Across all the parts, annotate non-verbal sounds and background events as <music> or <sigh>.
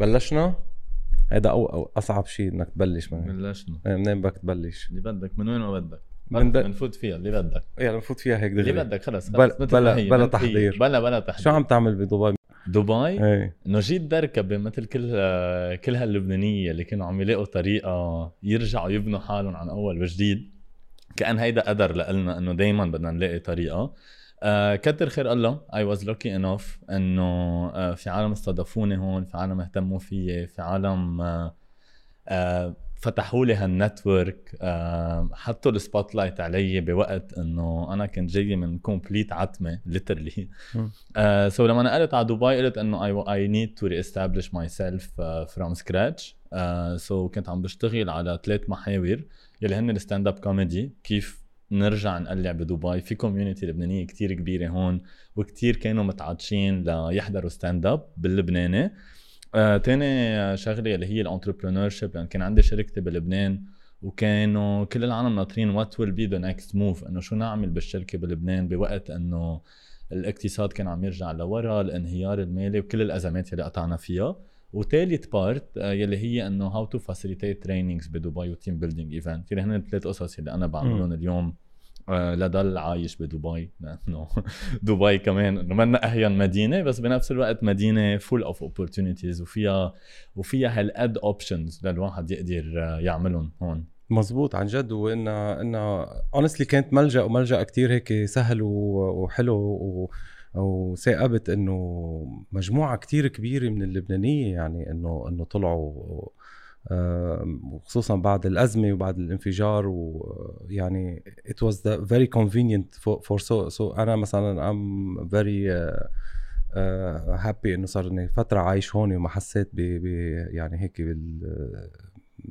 بلشنا؟ هيدا أو, أو أصعب شيء إنك تبلش من بلشنا. إيه، منين بدك تبلش؟ اللي بدك من وين ما بدك. من. ب- بنفوت فيها اللي بدك. يعني نفوت فيها هيك اللي دغري. بدك خلص بلا- بلا- بلا. تحضير. بلا بلا تحضير. شو عم تعمل بدبي؟ دبي؟ إيه. إنه جيت دركبة مثل كل كل هاللبنانية اللي كانوا عم يلاقوا طريقة يرجعوا يبنوا حالهم عن أول وجديد. كأن هيدا قدر لنا إنه دائما بدنا نلاقي طريقة. آه كتر خير الله. I was lucky enough إنه آه في عالم استضافوني هون في عالم اهتموا فيي في عالم آه آه فتحوا لي ه ال network آه حطوا ال spotlight علي بوقت إنه أنا كنت جاي من complete عتمة literally <laughs> مم. so لما نقلت على دبي قلت إنه I I need to re-establish myself from scratch so كنت عم بشتغل على ثلاث محاور يلي هن ال stand-up comedy كيف نرجع نقلع بدبي. في community لبنانية كتير كبيرة هون وكتير كانوا متعطشين ليحضروا stand-up باللبناني. آه، تاني شغلة اللي هي ال entrepreneurship لأن كان عندي شركتي بلبنان وكانوا كل العالم ناطرين what will be the next move إنه شو نعمل بالشركة بلبنان بوقت إنه الاقتصاد كان عم يرجع لورا الانهيار المالي وكل الأزمات اللي قطعنا فيها. وثالث part يلي هي إنه how to facilitate trainings بدبي و team building event يلي هن الثلاث قصص اللي أنا بعملهم اليوم آه، لضل عايش بدبي. لأنه <laughs> دبي كمان إنه منا أهين مدينة بس بنفس الوقت مدينة full of opportunities وفيها وفيها هالقد options للواحد يقدر آه، يعملهم هون. مزبوط عن جد. وانها انها honestly كانت ملجأ وملجأ كتير هيك سهل وحلو و وثاقبت إنه مجموعة كتير كبيرة من اللبنانية يعني إنه إنه طلعوا آم، وخصوصا بعد الأزمة وبعد الانفجار ويعني it was the very convenient for, for so so أنا مثلا I'm very uh, uh, happy إنه صار إني فترة عايش هون وما حسيت ب- يعني هيك بال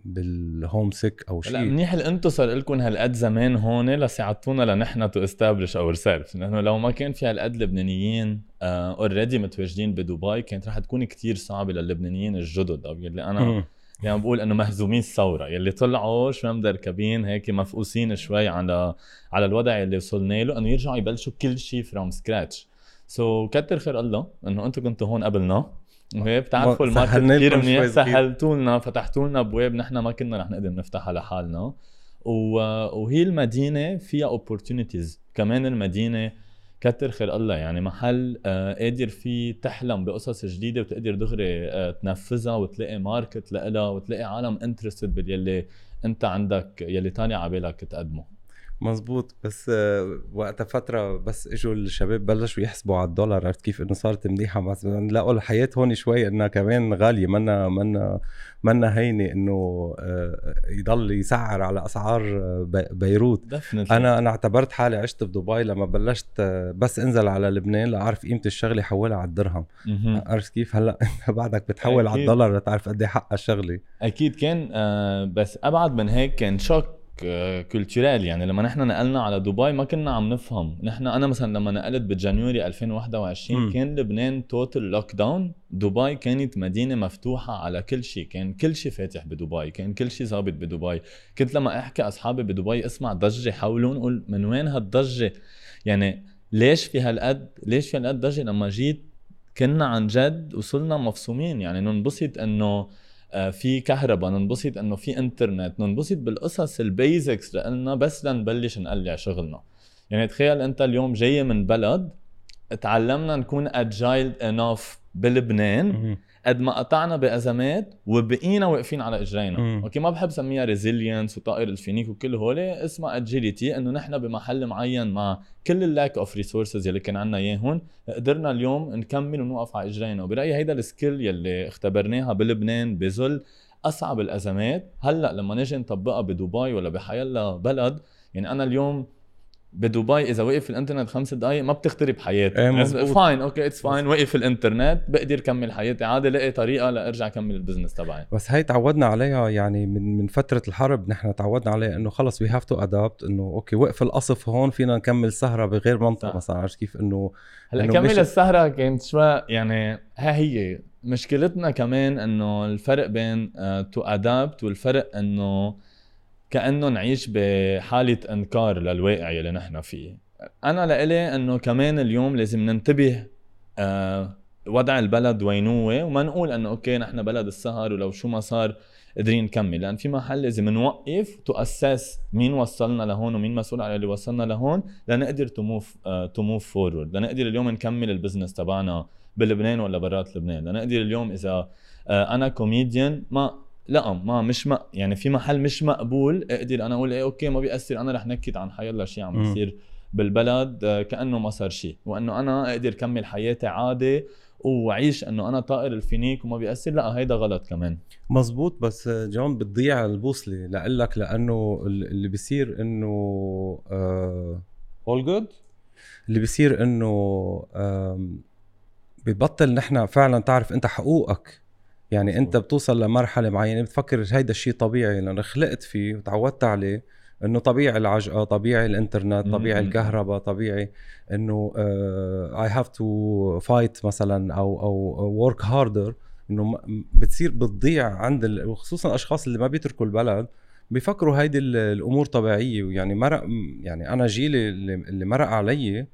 بال homesick أو شيء. منيح اللي أنتم صار لكم هالقد زمان هون لساعدتونا لنحن to establish ourselves لأنه لو ما كان في هالقد لبنانيين already متواجدين بدبي كانت رح تكون كتير صعبة للبنانيين الجدد. أو يلي أنا مم. يعني بقول إنه مهزومين الثورة. يلي طلعوا شوي مدركبين هيك مفقوسين شوي على على الوضع اللي وصلنا له إنه يرجعوا يبلشوا كل شيء from scratch so so, كتر خير الله إنه أنتم كنتوا هون قبلنا. وهي بتعرفوا ما- ال market كثير منيح. سهلتوا لنا فتحتوا لنا ابواب نحن ما كنا رح نقدر نفتحها لحالنا. وهي المدينة فيها opportunities كمان المدينة كتر خير الله يعني محل آه، قادر فيه تحلم بقصص جديدة وتقدر دغري آه، تنفذها وتلاقي market لها وتلاقي عالم interested باليلي انت عندك يلي طالع على بالك تقدمه مزبوط بس وقتها فترة بس إجوا الشباب بلشوا يحسبوا على الدولار عرفت كيف؟ إنه صارت منيحة. بس لقوا الحياة هون شوي إنها كمان غالية. منا منا منا هينة إنه آه، يضل يسعر على أسعار آه، بي- بيروت. دفنتلي أنا أنا اعتبرت حالي عشت بدبي لما بلشت آه، بس انزل على لبنان لأعرف قيمة الشغلة حولها على الدرهم. عرفت كيف؟ هلأ <laughs> بعدك بتحول على أكيد. الدولار لتعرف قد إيه حق الشغلة. أكيد كان آه بس أبعد من هيك كان choc culturel يعني. لما نحن نقلنا على دبي ما كنا عم نفهم. نحن أنا مثلا لما نقلت ب January 2021 مم. كان لبنان total lockdown دبي كانت مدينة مفتوحة على كل شيء. كان كل شيء فاتح بدبي. كان كل شيء ظابط بدبي. كنت لما أحكي أصحابي بدبي اسمع ضجة حولهم أقول من وين هالضجة؟ يعني ليش في هالقد ليش في هالقد ضجة؟ لما جيت كنا عن جد وصلنا مفصومين. يعني ننبسط إنه في كهرباء ننبسط إنه في إنترنت ننبسط بالقصص ال basics لنا بس لنبلش نقلع شغلنا. يعني تخيل أنت اليوم جاي من بلد تعلمنا نكون agile enough بلبنان قد ما قطعنا بأزمات وبقينا واقفين على إجرينا. مم. okay ما بحب سميها resilience وطائر الفينيك وكل هول اسمها agility إنه نحن بمحل معين مع كل ال lack of resources يلي كان عندنا إياه هون قدرنا اليوم نكمل ونوقف على إجرينا. وبرأيي هيدا ال skill يلي اختبرناها بلبنان بظل أصعب الأزمات. هلأ لما نجي نطبقها بدبي ولا بحيلا بلد يعني أنا اليوم بدبي إذا وقف الإنترنت خمس دقائق ما بتخترب حياتي. fine okay it's fine وقف الإنترنت بقدر كمل حياتي عادي لاقي طريقة لأرجع كمل ال business تبعي بس هي تعودنا عليها يعني من من فترة الحرب نحن تعودنا عليها إنه خلص we have to adapt إنه okay وقف القصف هون فينا نكمل سهرة بغير منطقة صح. مثلا عرفت كيف إنه هلأ كمل مش- السهرة كانت شوي يعني ها هي مشكلتنا كمان إنه الفرق بين to adapt والفرق إنه كأنه نعيش بحالة إنكار للواقع اللي نحن فيه. أنا لإلي إنه كمان اليوم لازم ننتبه آه وضع البلد وين هو وما نقول إنه okay نحن بلد السهر ولو شو ما صار قادرين نكمل. لأن في محل لازم نوقف to assess مين وصلنا لهون ومين مسؤول على اللي وصلنا لهون لنقدر to move to move forward لنقدر اليوم نكمل ال business تبعنا بلبنان ولا برات لبنان. لنقدر اليوم إذا آه، أنا كوميديان ما لا ما مش ما يعني في محل مش مقبول أقدر أنا أقول إيه okay ما بيأثر أنا رح نكت عن حيالله شيء عم يصير بالبلد آه، كأنه ما صار شيء وإنه أنا أقدر كمل حياتي عادي وعيش إنه أنا طائر الفينيك وما بيأثر لا هيدا غلط كمان. مزبوط بس جون بتضيع البوصلة لك لأنه اللي بيصير إنه all good اللي بيصير إنه ببطل نحن فعلا تعرف أنت حقوقك. يعني أنت بتوصل لمرحلة معينة بتفكر هيدا الشيء طبيعي لأنه خلقت فيه وتعودت عليه إنه طبيعي العجقة طبيعي الإنترنت طبيعي الكهرباء طبيعي إنه I have to fight مثلا أو أو work harder إنه بتصير بتضيع عند وخصوصا الأشخاص اللي ما بيتركوا البلد بيفكروا هيدي الأمور طبيعية ويعني مرق يعني أنا جيلي اللي مرق علي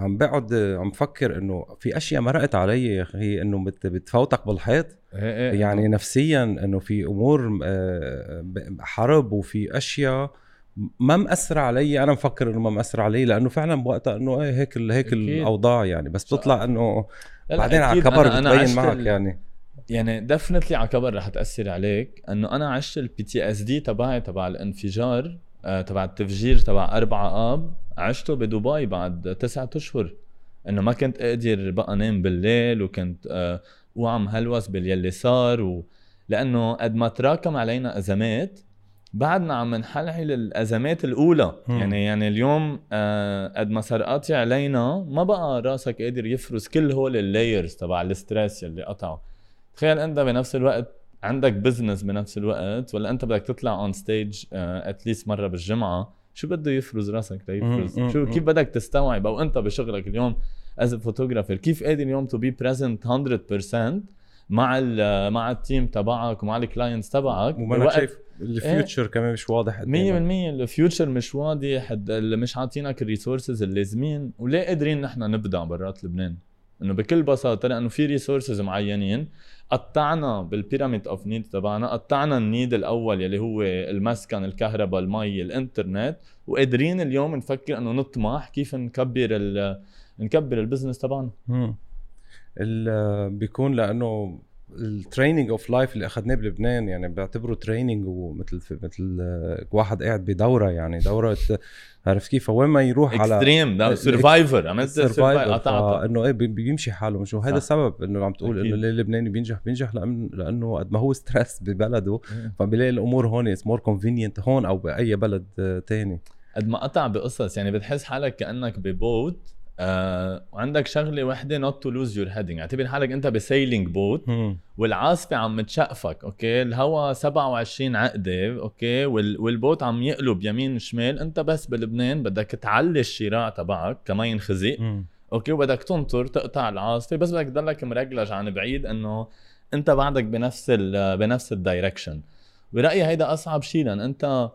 عم بقعد عم بفكر إنه في أشياء مرقت علي يا أخي إنه بتفوتك بالحيط. إيه، إيه، يعني نفسيا إنه في أمور آه، حرب وفي أشياء ما مأثر علي. أنا مفكر إنه ما مأثر علي لأنه فعلا بوقتها إنه إيه هيك هيك أكيد. الأوضاع يعني. بس بتطلع إنه بعدين على كبر بتبين معك يعني. يعني definitely على كبر رح تأثر عليك. إنه أنا عشت ال PTSD تبعي تبع الانفجار آه تبع التفجير تبع أربعة آب. عشته بدبي بعد تسعة أشهر. إنه ما كنت أقدر بقى نام بالليل وكنت آه وعم هلوس بالليل صار و... لأنه قد ما تراكم علينا أزمات بعدنا عم نحلحل الأزمات الأولى. م. يعني يعني اليوم آه قد ما سرقاتي علينا ما بقى راسك قادر يفرز كل هول ال layers تبع ال stress يلي قطعوا تخيل أنت بنفس الوقت عندك business بنفس الوقت ولا أنت بدك تطلع on stage at least مرة بالجمعة شو بده يفرز راسك ليفرز؟ شو كيف بدك تستوعب؟ أو أنت بشغلك اليوم as photographer كيف قادر اليوم to be present 100% مع مع ال team تبعك ومع ال clients تبعك؟ وما شايف ال future إيه؟ كمان مش واضح 100% ال future مش واضح اللي مش عاطينك ال resources اللازمين وليه قادرين نحن نبدع برات لبنان؟ إنه بكل بساطة لأنه في resources معينين. قطعنا بال pyramid of need تبعنا قطعنا ال need الأول يلي هو المسكن الكهرباء المي الإنترنت وقادرين اليوم نفكر إنه نطمح كيف نكبر نكبر ال business تبعنا. بيكون لأنه ال training of life اللي اخذناه بلبنان يعني بعتبره training ومثل مثل واحد قاعد بدورة يعني دورة عرفت كيف؟ وين ما يروح على extreme survivor عملت survivor إنه إيه بيمشي حاله مش هذا السبب إنه عم تقول إنه ليه اللبناني بينجح بينجح لأنه قد ما هو stress ببلده <laughs> فبيلاقي الأمور هون it's more convenient هون أو بأي بلد تاني. قد ما قطع بقصص يعني بتحس حالك كأنك ب boat آه وعندك شغلة وحدة not to lose your heading اعتبر حالك انت ب sailing boat والعاصفه عم تشقفك okay؟ الهواء 27 عقدة okay؟ وال وال boat عم يقلب يمين شمال انت بس بلبنان بدك تعلي الشراع تبعك كما ينخزق okay؟ وبدك تنطر تقطع العاصفه بس بدك تضلك مرجلج عن بعيد إنه انت بعدك بنفس ال بنفس ال direction برأيي هيدا أصعب شيء لأن انت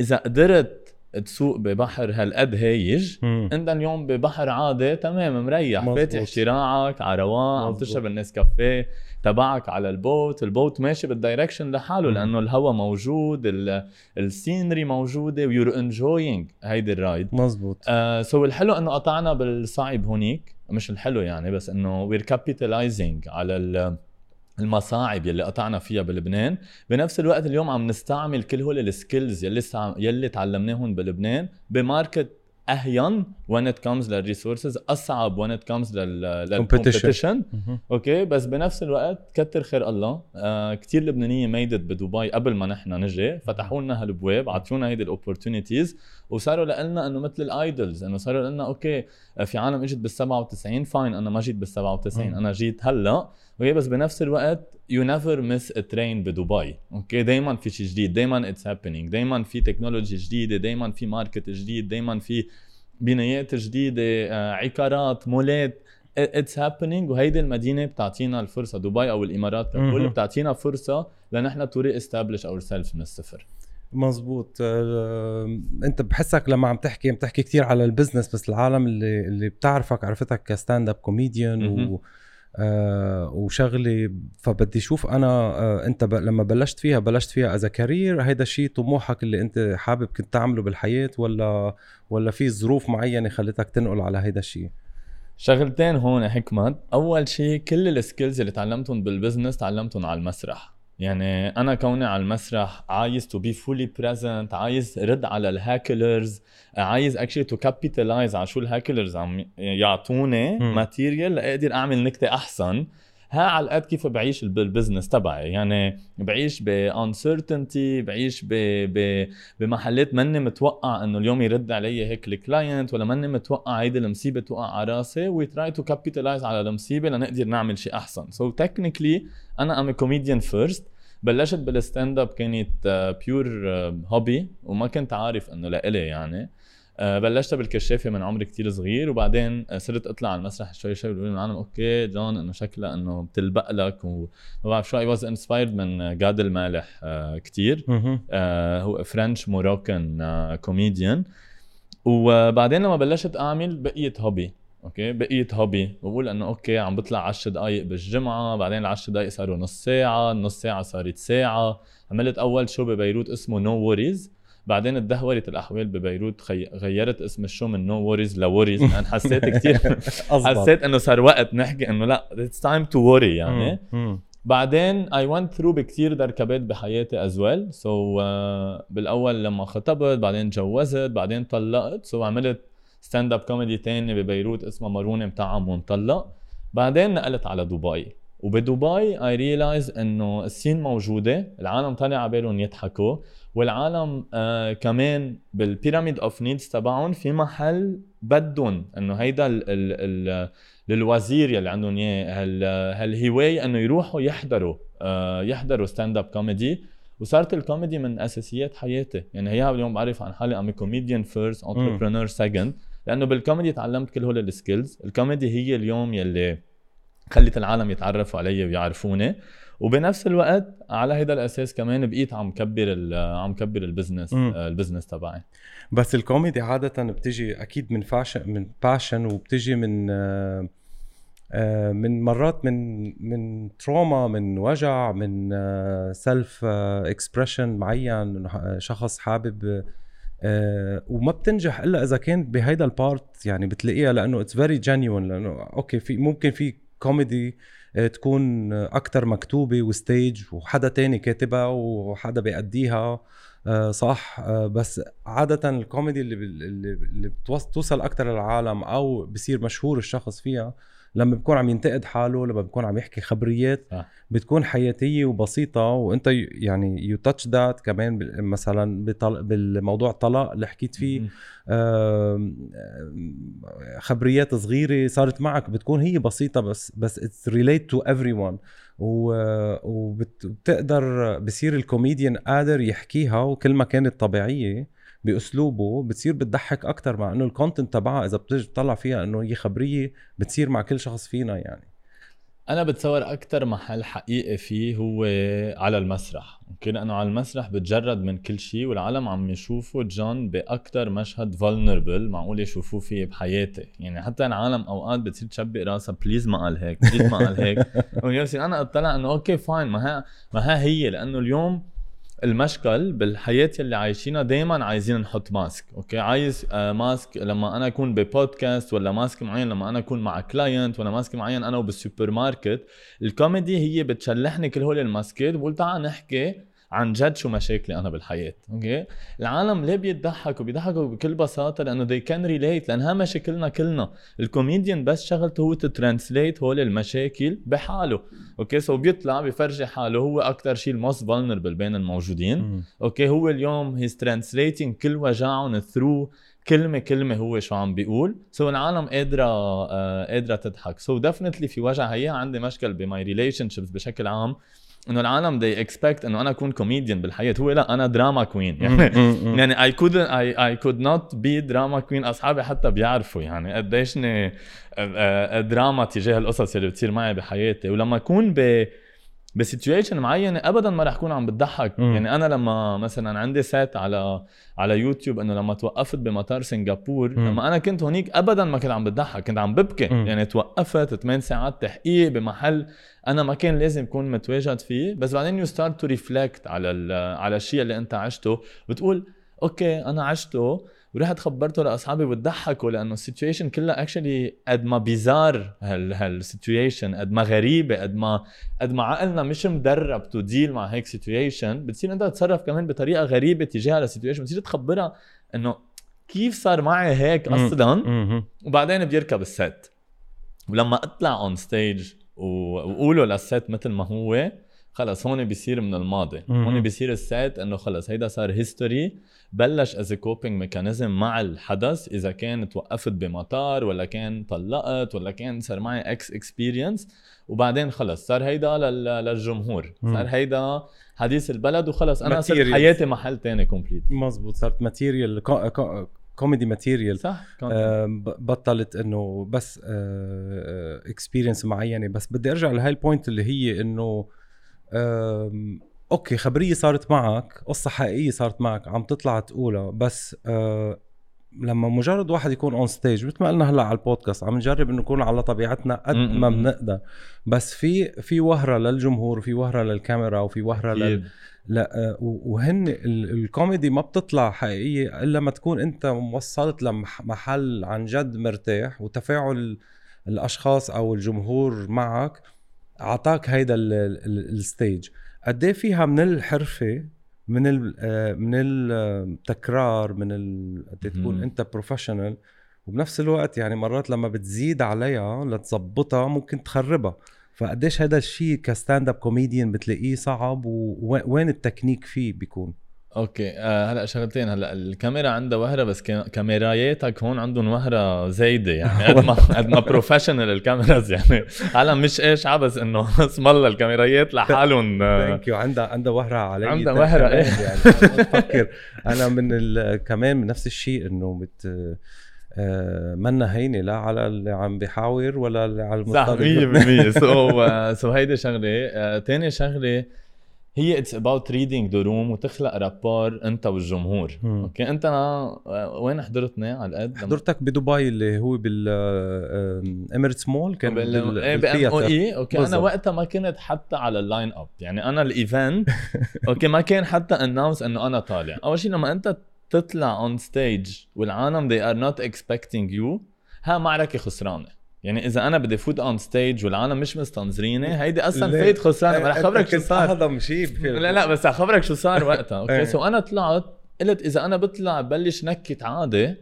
إذا قدرت تسوق ببحر هالقد هايج انت اليوم ببحر عادي تمام مريح. مزبوط. فاتح شراعك على رواق عم تشرب النسكافيه تبعك على ال boat. ال boat ماشي بال direction لحاله لأنه الهواء موجود ال scenery موجودة و you're enjoying هيدي ال ride. مزبوط. آه so الحلو إنه قطعنا بالصعب هونيك مش الحلو يعني بس إنه we're capitalizing على المصاعب يلي قطعنا فيها بلبنان. بنفس الوقت اليوم عم نستعمل كل هول ال skills يلي يلي تعلمناهم بلبنان ب market أهين when it comes لل resources أصعب when it comes لل competition okay؟ بس بنفس الوقت كتر خير الله آه كثير لبنانية made it بدبي قبل ما نحن نجي. فتحوا لنا هالبواب عطونا هيدي ال opportunities وصاروا لنا إنه مثل ال idols إنه صاروا لنا okay آه، في عالم إجت بال 97 fine أنا ما جيت بال 97 أنا جيت هلأ. okay بس بنفس الوقت you never miss a train بدبي. okay دائما في شيء جديد دائما it's happening دائما في technology جديدة دائما في market جديد دائما في بنايات جديدة آه، عقارات مولات. it's happening وهيدي المدينة بتعطينا الفرصة دبي أو الإمارات ككل بتعطينا فرصة لنحن to re-establish ourselves من الصفر. مزبوط. أه، انت بحسك لما عم تحكي عم تحكي كثير على ال business بس العالم اللي اللي بتعرفك عرفتك ك stand-up comedian و آه وشغلة. فبدي أشوف أنا آه انت ب... لما بلشت فيها بلشت فيها as career هيدا الشيء طموحك اللي انت حابب كنت تعمله بالحياة ولا ولا في ظروف معينة خلتك تنقل على هيدا الشيء شغلتين هون حكمت. أول شيء كل ال skills اللي تعلمتهم بال business تعلمتهم على المسرح. يعني أنا كوني على المسرح عايز to be fully present عايز رد على ال hecklers عايز actually to capitalize على شو ال hecklers عم يعطوني material لاقدر أعمل نكتة أحسن. هالقد كيف بعيش بال business تبعي. يعني بعيش ب uncertainty بعيش ب... ب... بمحلات ماني متوقع إنه اليوم يرد علي هيك ال client ولا ماني متوقع هيدي المصيبه توقع على راسي we try to capitalize على المصيبه لنقدر نعمل شيء أحسن. so so technically أنا I'm comedian first بلشت بال stand-up كانت pure hobby uh, وما كنت عارف إنه لإلي يعني. بلشت بالكشافه من عمر كتير صغير وبعدين صرت أطلع على المسرح شوي شوي بيقولوا لي okay جون إنه شكلها إنه بتلبق لك. وما بعرف شو I was inspired من جاد المالح كثير هو French Moroccan comedian وبعدين لما بلشت أعمل بقيت hobby okay؟ بقيت hobby بقول إنه okay عم بطلع 10 دقائق بالجمعة بعدين ال 10 دقائق صاروا نص ساعة النص ساعة صارت ساعة. عملت أول show ببيروت اسمه no no worries بعدين تدهورت الأحوال ببيروت خي... غيرت اسم ال show من no worries ل worries لأن حسيت كثير <laughs> حسيت إنه صار وقت نحكي إنه لا it's time to worry يعني. بعدين I went through بكثير دركبات بحياتي as well so بالأول لما خطبت بعدين تجوزت بعدين طلقت. so so عملت stand-up comedy تاني ببيروت اسمه مارونه مطعم ومطلق. بعدين نقلت على دبي. وبدبي I realized إنه ال scene موجودة العالم طالع على بالهم يضحكوا. والعالم آه كمان بال pyramid of needs تبعهم في محل بدهم إنه هيدا ال ال ال ال leisure يلي عندهم اياه هالهوايه إنه يروحوا يحضروا آه يحضروا stand-up comedy وصارت الكوميدي من أساسيات حياتي. يعني هي اليوم بعرف عن حالي I'm comedian first entrepreneur second لأنه بالكوميدي تعلمت كل هول ال skills ال comedy هي اليوم يلي خلت العالم يتعرفوا علي ويعرفوني. وبنفس الوقت على هذا الأساس كمان بقيت عم كبر عم كبر ال business آه، ال business تبعي. بس الكوميدي عادة بتجي أكيد من passion من passion وبتجي من آه، آه، من مرات من من trauma من وجع من self expression معين شخص حابب وما بتنجح إلا إذا كان بهيدا ال part يعني بتلاقيها لأنه it's very genuine لأنه okay في ممكن في كوميدي تكون أكثر مكتوبة و stage وحدا تاني كاتبها وحدا بيأديها آه، صح؟ آه، بس عادة الكوميدي اللي اللي بتوصل أكثر للعالم أو بصير مشهور الشخص فيها لما بيكون عم ينتقد حاله لما بيكون عم يحكي خبريات آه. بتكون حياتية وبسيطة. وأنت يعني you touch that كمان مثلا بالموضوع الطلاق اللي حكيت فيه خبريات صغيرة صارت معك بتكون هي بسيطة بس بس it's relate to everyone وبتقدر بصير الكوميديان قادر يحكيها وكل ما كانت طبيعية بأسلوبه بتصير بتضحك أكثر مع إنه ال content تبعها إذا بتجي تطلع فيها إنه هي خبرية بتصير مع كل شخص فينا يعني. أنا بتصور أكثر محل حقيقي فيه هو على المسرح. okay لأنه على المسرح بتجرد من كل شيء والعالم عم يشوفوا جون باكثر مشهد vulnerable معقول يشوفوه فيه بحياتي. يعني حتى العالم أوقات بتصير تشبك راسها please ما قال هيك please ما قال هيك. <laughs> أنا أطلع إنه okay fine ما ها ما ها هي لأنه اليوم المشكل بالحياة اللي عايشينها دائما عايزين نحط mask okay؟ عايز آه mask لما أنا أكون ببودكاست ولا mask معين لما أنا أكون مع client ولا mask معين أنا وبالسوبر ماركت الكوميدي هي بتشلحني كل هول الماسكات بقول تعال نحكي عن جد شو مشاكلي أنا بالحياة okay؟ العالم ليه بيضحكوا بيضحكوا بكل بساطة؟ لأنه they can relate لانها مشاكلنا كلنا. الكوميديان بس شغلته هو ت translate هول المشاكل بحاله okay؟ so بيطلع بفرجي حاله هو أكثر شيء ال most vulnerable بين الموجودين okay؟ هو اليوم he's translating كل وجعهم through كلمة كلمة هو شو عم بيقول. so so العالم قادرة آه قادرة تضحك. so so definitely في وجع هي عندي مشكل ب my relationships بشكل عام. إنه العالم they expect إنه أنا أكون كوميديان بالحياة. هو لا أنا drama queen يعني يعني I could I I could not be drama queen أصحابي حتى بيعرفوا يعني قديشني دراما تجاه القصص اللي بتصير معي بحياتي. ولما أكون ب ب situation معينه ابدا ما رح أكون عم بتضحك مم. يعني أنا لما مثلا عندي set على على يوتيوب إنه لما توقفت بمطار سنغافور. لما أنا كنت هونيك ابدا ما كنت عم بتضحك كنت عم ببكي مم. يعني توقفت 8 ساعات تحقيق بمحل أنا ما كان لازم أكون متواجد فيه بس بعدين you start to reflect على على الشيء اللي أنت عشته بتقول okay أنا عشته ورحت خبرته لأصحابي بتضحكوا لأنه ال situation كلها actually قد ما bizarre هال هال situation قد ما غريبة قد ما قد ما عقلنا مش مدرب to deal مع هيك situation بتصير انت تتصرف كمان بطريقة غريبة تجاه ال situation بتصير تخبرها إنه كيف صار معي هيك. أصلا. وبعدين بيركب ال set ولما أطلع on stage وقولوا لل set مثل ما هو خلص هون بيصير من الماضي. هون بيصير ال set إنه خلص هيدا صار history plus as coping mechanism مع الحدث إذا كان توقفت بمطار ولا كان طلقت ولا كان صار معي ex experience وبعدين خلص صار هيدا لل- للجمهور. صار هيدا حديث البلد وخلص أنا صرت. حياتي محل تاني complete مزبوط صارت material comedy material صح آه، بطلت إنه بس experience معينة. بس بدي أرجع لهاي ال point اللي هي إنه okay خبرية صارت معك قصة حقيقية صارت معك عم تطلع تقولها بس آه، لما مجرد واحد يكون on stage مثل ما قلنا هلأ على البودكاست عم نجرب إنه نكون على طبيعتنا قد ما. بنقدر بس في في رهبة للجمهور وفي رهبة للكاميرا وفي رهبة لل. لأ و- وهن ال- الكوميدي ما بتطلع حقيقية إلا ما تكون أنت وصلت لمحل عن جد مرتاح وتفاعل الأشخاص أو الجمهور معك أعطاك هيدا ال- ال- ال stage. قد إيه فيها من الحرفة من ال آه، من التكرار من قد إيه تكون. أنت professional وبنفس الوقت يعني مرات لما بتزيد عليها لتظبطها ممكن تخربها. فقديش هذا الشيء ك stand-up comedian بتلاقيه صعب ووين التكنيك فيه بيكون؟ okay آه هلا شغلتين هلا الكاميرا عندها وهرة بس كا- كاميراياتك هون عندهم وهرة زايدة يعني <laughs> قد ما قد ما professional ال cameras يعني. عالم مش إيش عبس إنه <laughs> اسم الله الكاميرايات لحالهم آه، ثانك يو عندها عندها وهرة علي. عندها كمان إيه. <laughs> يعني بفكر. أنا من ال- كمان من نفس الشيء إنه بت آه، منا هينة لا على اللي عم بيحاور ولا اللي على صح المستضيف 100% سو سو هيدي شغلة. آه، تاني شغلة هي it's about reading the room وتخلق rapport أنت والجمهور. مم. Okay؟ أنت آه، وين حضرتنا على القد حضرتك بدبي اللي هو بال Emirates Mall كان بال- إيه بام أو. اي okay. أنا بالضبط. وقتها ما كنت حتى على ال lineup يعني أنا ال event okay ما كان حتى announced إنه أنا طالع. أول شيء لما أنت تطلع on stage والعالم they are not expecting you ها معركة خسرانة. يعني إذا أنا بدي فوت on stage والعالم مش مستنظريني هيدي أصلا؟ فايت خسرانه ما رح أنت خبرك شو كنت صار؟ اهضم شيء لا لا بس أخبرك شو صار وقتها. إيه. Okay so أنا طلعت قلت إذا أنا بطلع بلش نكت عادي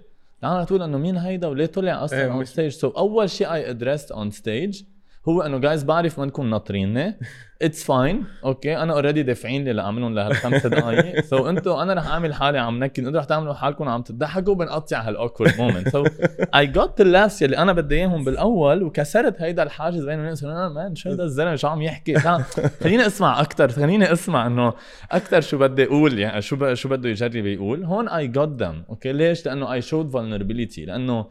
العالم تقول إنه مين هيدا وليه طلع إيه، أصلا on stage so أول شيء I addressed on stage هو إنه جايز بعرف منكم ناطريني it's fine okay أنا already دافعين لي لاعملهم لهالخمس دقائق so <laughs> أنتم أنا رح أعمل حالي عم نكد أنتم رح تعملوا حالكم عم تضحكوا بنقطع هال awkward moment so I got the يلي أنا بدي إياهم بالأول وكسرت هيدا الحاجز بين الناس أنا man شو هيدا الزلمة؟ شو عم يحكي؟ خليني أسمع أكثر خليني أسمع إنه أكثر شو بدي أقول يعني شو. شو بده يجرب يقول هون I got them okay ليش؟ لأنه I showed vulnerability لأنه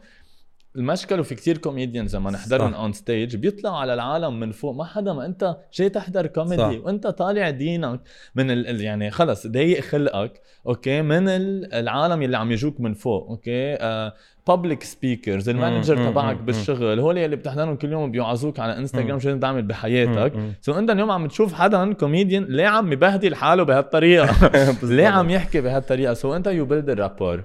المشكل وفي كتير comedians لما نحضرهم. on stage بيطلعوا على العالم من فوق ما حدا ما أنت جاي تحضر كوميدي صح. وأنت طالع دينك من ال يعني خلص ضايق خلقك okay من ال- العالم اللي عم يجوك من فوق okay public speakers ال manager تبعك بالشغل هول اللي بتحضرهم كل يوم بيوعظوك على انستغرام. شو تعمل بحياتك. so أنت اليوم عم تشوف حدا كوميديان ليه عم يبهدل حاله بهالطريقة <laughs> ليه عم يحكي بهالطريقة so أنت you build ال rapport.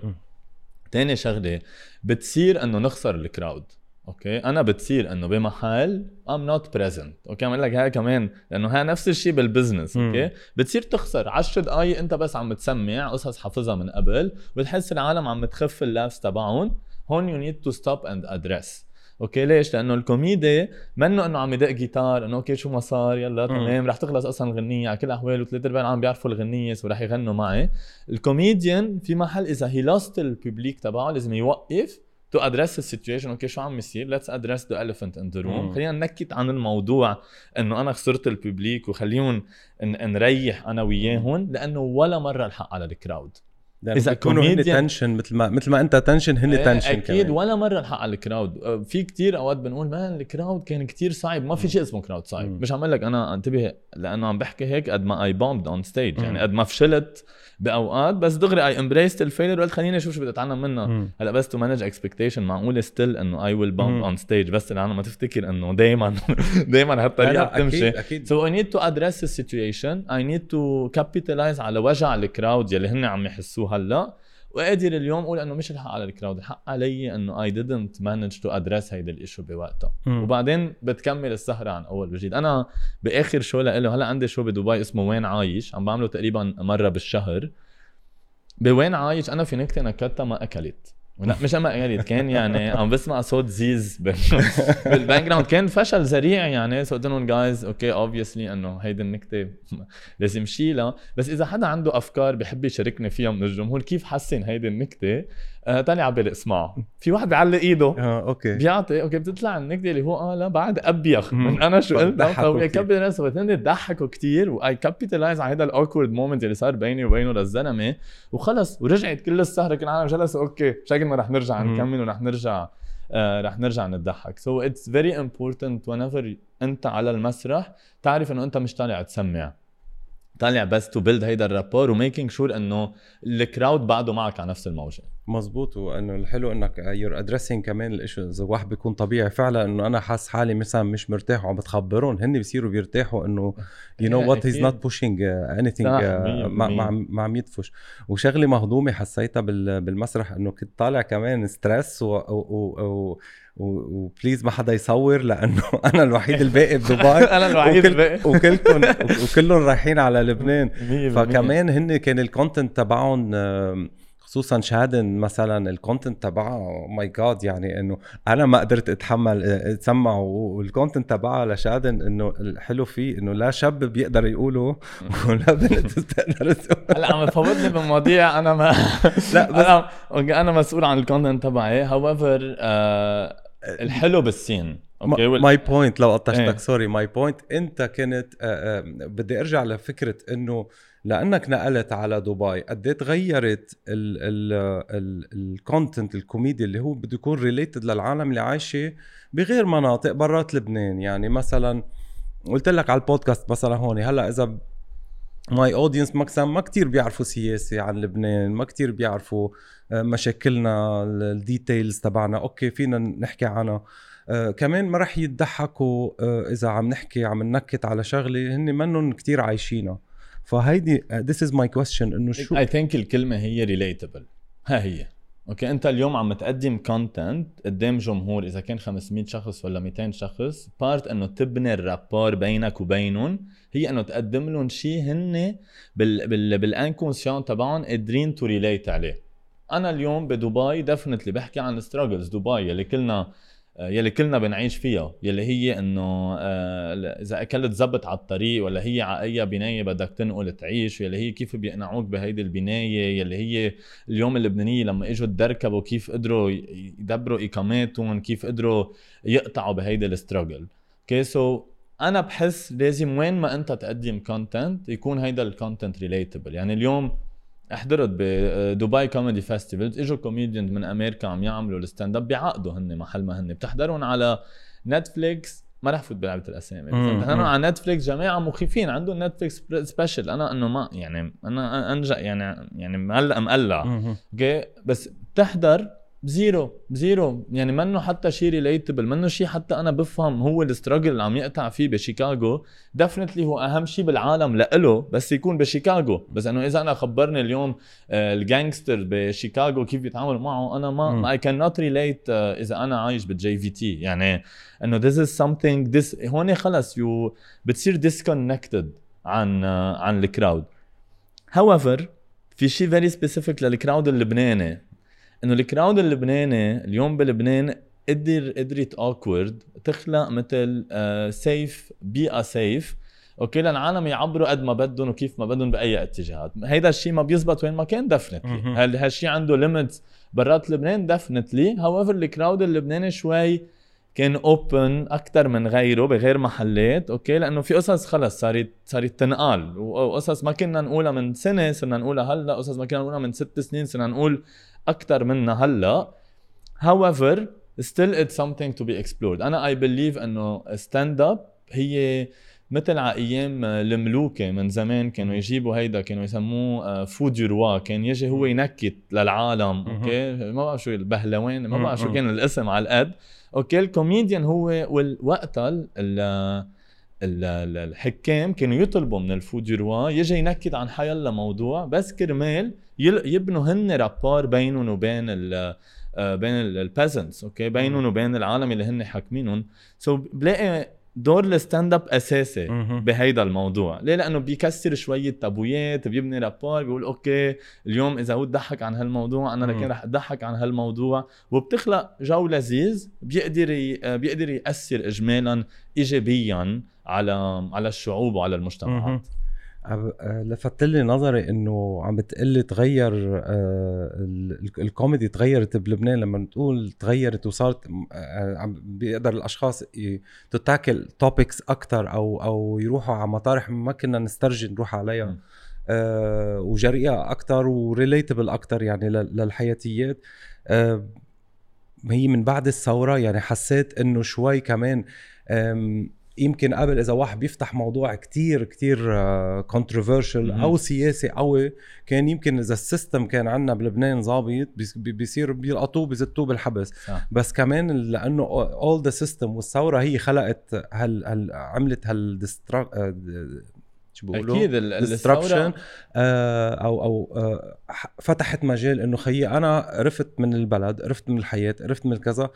تاني شغلة بتصير إنه نخسر ال crowd okay؟ أنا بتصير إنه بمحل I'm not present okay؟ عم لك هاي كمان لأنه هاي نفس الشيء بال business. Okay؟ بتصير تخسر. 10 دقائق أنت بس عم تسمع قصص حافظها من قبل بتحس العالم عم تخف ال laughs تبعهم. هون you need to stop and address okay ليش؟ لأنه الكوميدي منه إنه عم يدق جيتار إنه okay شو ما صار يلا تمام. رح تخلص أصلا الغنية على كل الاحوال وثلاث أرباع العالم بيعرفوا الغنية ورح يغنوا معي. الكوميديان في محل إذا he lost ال public تبعه لازم يوقف to address ال situation okay شو عم يصير؟ let's address the elephant in the room. خلينا ننكت عن الموضوع إنه أنا خسرت ال public وخليهم نريح أنا وياهم لأنه ولا مرة الحق على ال crowd إذا كانوا هن تنشن مثل ما مثل ما أنت tension هن tension أكيد كمان. ولا مرة نحق على ال crowd. أه، في كتير أوقات بنقول man ال crowd كان كتير صعب. ما في شيء اسمه crowd صعب. مش عم لك أنا انتبه لأنه عم بحكي هيك قد ما I bombed on stage يعني قد ما فشلت بأوقات بس دغري I embraced ال failure وقلت خليني أشوف شو بدي أتعلم منها. هلأ بس to manage expectation معقوله still إنه I will bomb on stage بس العالم ما تفتكر إنه دائما <laughs> دائما هالطريقة بتمشي. so I need to address ال situation I need to capitalize على وجع ال crowd يلي هن عم يحسوه هلأ. وقادر اليوم أقول إنه مش الحق على ال crowd الحق علي إنه I didn't manage to address هيدا ال issue بوقتها وبعدين بتكمل السهرة عن أول وجديد. أنا بآخر show له هلأ عندي show بدبي اسمه وين عايش عم بعمله تقريبا مرة بالشهر. بوين عايش أنا في نكتة نكتها ما أكلت. لا مش اما قالت كان يعني عم بسمع صوت زيز بال <laughs> background كان فشل ذريع يعني. so قلت لهم جايز okay obviously انه هيدي النكتة <laughs> لازم شيلها. بس إذا حدا عنده أفكار بحب يشاركني فيها من الجمهور كيف حسن هيدي النكتة؟ آه طالع على بالي اسمعها في واحد بيعلق إيده. آه okay. بيعطي okay بتطلع النكتة اللي هو آه لا بعد أبيخ. من أنا شو قلت؟ يكبر راسه ضحكوا كثير و I capitalize على هذا ال awkward moment اللي صار بيني وبينه للزلمة. وخلص ورجعت كل السهرة كل العالم جلسوا okay شكلنا رح نرجع نكمل ورح نرجع آه رح نرجع نضحك. so it's very important whenever أنت على المسرح تعرف إنه أنت مش طالع تسمع. طالع بس to build هيدا ال rapport و making sure إنه ال crowd بعده معك على نفس الموجة. مزبوط وإنه الحلو إنك you're addressing كمان ال issue إذا واحد بيكون طبيعي فعلا إنه أنا حاسس حالي مثلا مش مرتاح وعم بتخبرهم هن بيصيروا بيرتاحوا إنه you know what he's not pushing anything ما عم يدفش وشغلة مهضومة حسيتها بالمسرح إنه كنت طالع كمان stress و, و, و و please ما حدا يصور لأنه <laughs> أنا الوحيد الباقي بدبي <laughs> أنا الوحيد الباقي. <laughs> وكلكم وكلهم رايحين على لبنان. فكمان هن كان ال content تبعهم خصوصا شادن مثلا ال content تبعها my God يعني إنه أنا ما قدرت أتحمل أتسمع وال content تبعها لشادن إنه الحلو فيه إنه لا شاب بيقدر يقوله ولا بنت بتقدر هلأ عم تفوتني بمواضيع أنا ما لا بس أنا أنا مسؤول عن ال content تبعي. However آه الحلو بال scene. Okay? my point لو قطشتك sorry my point أنت كنت آه آه بدي أرجع لفكرة إنه لأنك نقلت على دبي قد إيه تغيرت ال content الكوميديا اللي هو بده يكون related للعالم اللي عايشة بغير مناطق برات لبنان. يعني مثلا قلت لك على البودكاست مثلا هون هلأ إذا my audience مثلا ما كتير بيعرفوا سياسة عن لبنان ما كتير بيعرفوا آه، مشاكلنا ال details تبعنا. okay فينا نحكي عنها. آه كمان ما رح يضحكوا آه إذا عم نحكي عم ننكت على شغلة هن منهم كتير عايشينها. فهيدي this is my question إنه شو؟ I think الكلمة هي relatable ها هي. Okay انت اليوم عم تقدم content قدام جمهور إذا كان 500 شخص ولا 200 شخص part إنه تبني ال rapport بينك وبينهم هي إنه تقدم لهم شيء هن بال بال بال inconscient تبعهم قادرين to relate عليه. أنا اليوم بدبي definitely بحكي عن struggles دبي يلي كلنا يلي كلنا بنعيش فيها يلي هي إنه آه، إذا أكلت زبط على الطريق ولا هي على أي بناية بدك تنقل تعيش يلي هي كيف بيقنعوك بهيدي البناية يلي هي اليوم اللبنانية لما إجوا تركبوا كيف قدروا يدبروا إقاماتهم كيف قدروا يقطعوا بهيدي ال struggle okay so أنا بحس لازم وين ما أنت تقدم content يكون هيدا ال content relatable يعني اليوم حضرت بدبي comedy festival إجوا كوميديان من أمريكا عم يعملوا ال stand-up بيعقدوا هن محل ما هن بتحضرهم على نتفليكس ما رح فوت بلعبة الأسامي بتحضرهم على نتفليكس جماعة مخيفين عندهم نتفليكس special أنا إنه ما يعني أنا انجا يعني يعني مقلع. مقلع Okay? بس بتحضر zero zero يعني منه حتى شيء relatable منه شيء حتى أنا بفهم هو ال struggle اللي عم يقطع فيه بشيكاغو. Definitely هو أهم شيء بالعالم لإله بس يكون بشيكاغو. بس إنه إذا أنا خبرني اليوم آه، ال gangster بشيكاغو كيف بيتعاملوا معه أنا ما اي كان نوت ريليت إذا أنا عايش بال JVT يعني إنه this is something this هون خلص you بتصير disconnected عن uh, عن ال crowd However في شيء very specific لل crowd اللبناني. إنه ال crowd اللبناني اليوم بلبنان قدر قدرت our crowd تخلق مثل safe آه، بيئة سيف okay للعالم يعبروا قد ما بدهم وكيف ما بدهم بأي اتجاهات. هيدا الشيء ما بيزبط وين ما كان definitely هالشيء عنده limits برات لبنان؟ Definitely however ال crowd اللبناني شوي كان open أكثر من غيره بغير محلات. Okay لأنه في قصص خلص صارت صارت تنقال. وقصص ما كنا نقولها من سنة صرنا نقولها هلأ. قصص ما كنا نقولها من ست سنين صرنا نقول أكثر منها هلأ. However still it's something to be explored. أنا I believe إنه stand-up هي مثل على أيام الملوكة من زمان كانوا يجيبوا هيدا كانوا يسموه fou du roi كان يجي هو ينكت للعالم okay? ما بعرف شو البهلوان ما بعرف شو كان الاسم على القد okay? ال comedian هو وقتها الحكام كانوا يطلبوا من ال fou du roi يجي ينكت عن حيلا موضوع بس كرمال يبنوا هن rapport بينهم وبين ال آه، بين ال peasants okay بينهم وبين العالم اللي هن حاكمينهم. so بلاقي دور ال stand-up اساسي بهيدا الموضوع. ليه؟ لأنه بيكسر شوية تابويات بيبني rapport بيقول okay اليوم إذا هو تضحك عن هالموضوع أنا لكن رح أضحك عن هالموضوع. وبتخلق جو لذيذ بيقدر بيقدر يأثر اجمالا ايجابيا على على الشعوب وعلى المجتمعات. آه، لفت لي نظري إنه عم بتقلي تغير آه، الكوميدي تغيرت بلبنان لما تقول تغيرت وصارت آه، عم بيقدر الأشخاص ت tackle topics أكثر أو أو يروحوا على مطارح ما كنا نسترجي نروح عليها. وجريئة أكثر و relatable أكثر يعني للحياتيات. هي من بعد الثورة يعني حسيت إنه شوي كمان يمكن قبل إذا واحد بيفتح موضوع كتير كتير controversial أو سياسي قوي كان يمكن إذا ال system كان عندنا بلبنان ظابط بيصير بيلقطوه بزتوه بالحبس صح. بس كمان لأنه all the system والثورة هي خلقت هال, هال عملت هال شو بيقولوا أكيد الثورة. آه أو أو آه فتحت مجال إنه خيي أنا قرفت من البلد قرفت من الحياة قرفت من كذا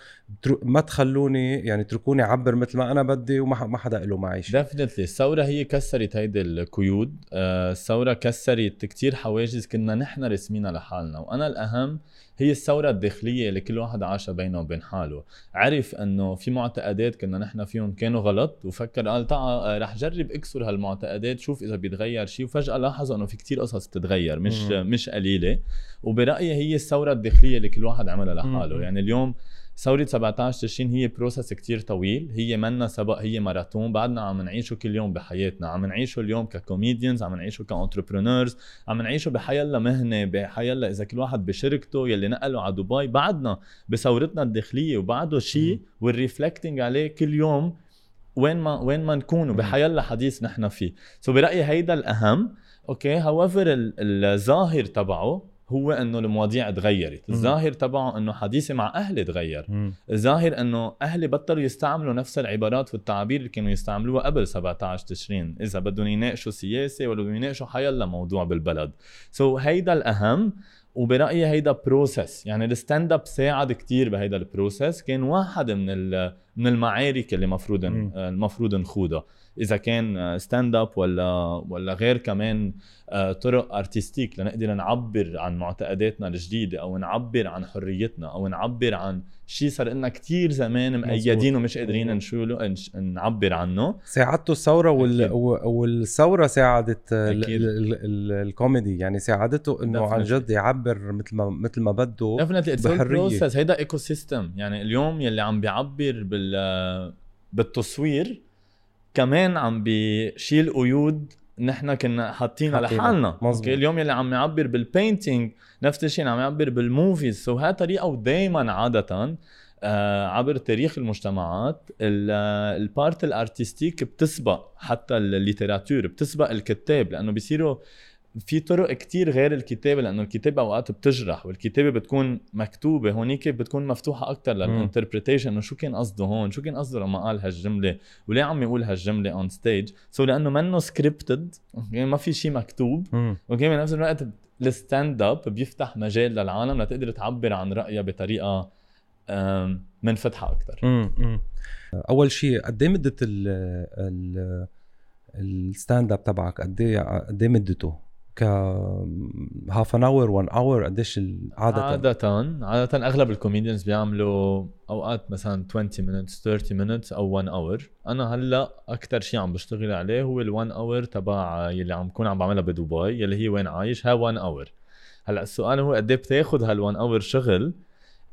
ما تخلوني يعني اتركوني أعبر مثل ما أنا بدي وما ما حدا له معي شيء ديفنتلي الثورة هي كسرت هيدي القيود. آه الثورة كسرت كتير حواجز كنا نحن رسمينها لحالنا. وأنا الأهم هي الثورة الداخلية اللي كل واحد عاشها بينه وبين حاله عرف إنه في معتقدات كنا نحن فيهم كانوا غلط وفكر قال تعال آه، رح جرب اكسر هالمعتقدات شوف إذا بيتغير شيء وفجأة لاحظ إنه في كتير قصص بتتغير مش مم. مش قليلة وبرأيي هي الثورة الداخلية اللي كل واحد عملها لحاله مم. يعني اليوم ثورة 17 تشرين هي process كتير طويل. هي منا سبق هي ماراثون بعدنا عم نعيشه كل يوم بحياتنا. عم نعيشه اليوم ك comedians عم نعيشه ك entrepreneurs عم نعيشه بحيلا مهنة بحيلا إذا كل واحد بشركته يلي نقلوا على دبي. بعدنا بثورتنا الداخلية وبعده شيء we're reflecting عليه كل يوم وين ما وين ما نكون وبحيلا حديث نحن فيه. so برأيي هيدا الأهم. Okay however الظاهر تبعه هو إنه المواضيع تغيرت. الظاهر تبعه إنه حديثي مع أهلي تغير. الظاهر إنه أهلي بطلوا يستعملوا نفس العبارات والتعابير اللي كانوا يستعملوها قبل 17 تشرين. إذا بدهم يناقشوا سياسة ولا بدهم يناقشوا حيلا موضوع بالبلد. so هيدا الأهم وبرأيي هيدا process يعني ال stand-up ساعد كتير بهيدا ال process كان واحد من من المعارك اللي المفروض المفروض نخوضها إذا كان stand-up ولا ولا غير كمان آه، طرق artistiques لنقدر نعبر عن معتقداتنا الجديدة أو نعبر عن حريتنا أو نعبر عن شيء صار لنا كثير زمان مقيدين ومش قادرين نشوله نعبر عنه. ساعدته الثورة وال... والثورة ساعدت الكوميدي. يعني ساعدته إنه عن جد يعبر مثل ما مثل ما بده بحرية. هيدا ecosystem يعني اليوم يلي عم بيعبر بال بالتصوير كمان عم بيشيل قيود نحن كنا حاطينها. لحالنا أوكي اليوم يلي عم يعبر بال painting نفس الشيء عم يعبر بال movies so هاي طريقة ودائما عاده آه عبر تاريخ المجتمعات ال part ال artistique بتسبق حتى ال littérature بتسبق الكتاب لأنه بيصيروا في طرق كتير غير الكتابة لأنه الكتابة أوقات بتجرح والكتابة بتكون مكتوبة هونيك بتكون مفتوحة أكثر لل interpretation إنه شو كان قصده هون؟ شو كان قصده لما قال هالجملة؟ وليه عم يقول هالجملة on stage so لأنه منه scripted يعني ما في شيء مكتوب. أوكي بنفس الوقت ال stand-up بيفتح مجال للعالم لتقدر تعبر عن رأيها بطريقة منفتحة أكثر أول شيء قد إيه مدة ال stand-up تبعك؟ قد إيه قد إيه مدته؟ ك half an hour 1 hour قديش عادة؟ عادة عادة أغلب ال comedians بيعملوا أوقات مثلا 20 minutes 30 minutes أو 1 hour أنا هلأ أكثر شيء عم بشتغل عليه هو ال 1 hour تبع يلي عم بكون عم بعملها بدبي يلي هي وين عايش ها 1 hour هلأ السؤال هو قد إيه بتاخذ هال 1 hour شغل؟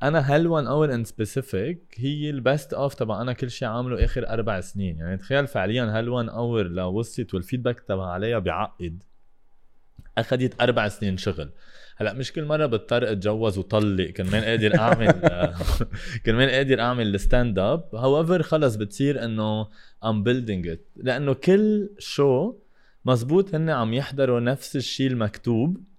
أنا هال 1 hour in specific هي ال best of تبع أنا كل شيء عامله آخر أربع سنين. يعني تخيل فعليا هال 1 hour لو وصلت وال feedback تبع عليها بيعقد. أخذت أربع سنين شغل. هلأ مش كل مرة بضطر أتجوز وطلق كرمال قادر أعمل <laughs> كرمال قادر أعمل ال stand-up however خلص بتصير إنه I'm building it لأنه كل show مزبوط هن عم يحضروا نفس الشيء المكتوب.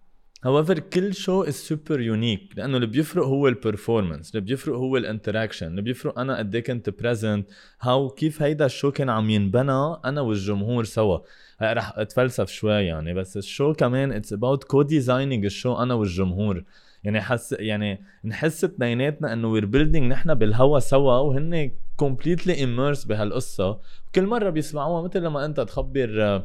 However كل show is super unique لأنه اللي بيفرق هو ال performance اللي بيفرق هو ال interaction اللي بيفرق أنا قد إيه كنت present how كيف هيدا ال show كان عم ينبنى أنا والجمهور سوا. رح أتفلسف شوي يعني بس ال show كمان it's about co-designing ال show أنا والجمهور. يعني حس يعني نحس اثنيناتنا إنه we're building نحن بالهوا سوا وهن completely immersed بهالقصة. كل مرة بيسمعوها مثل لما أنت تخبر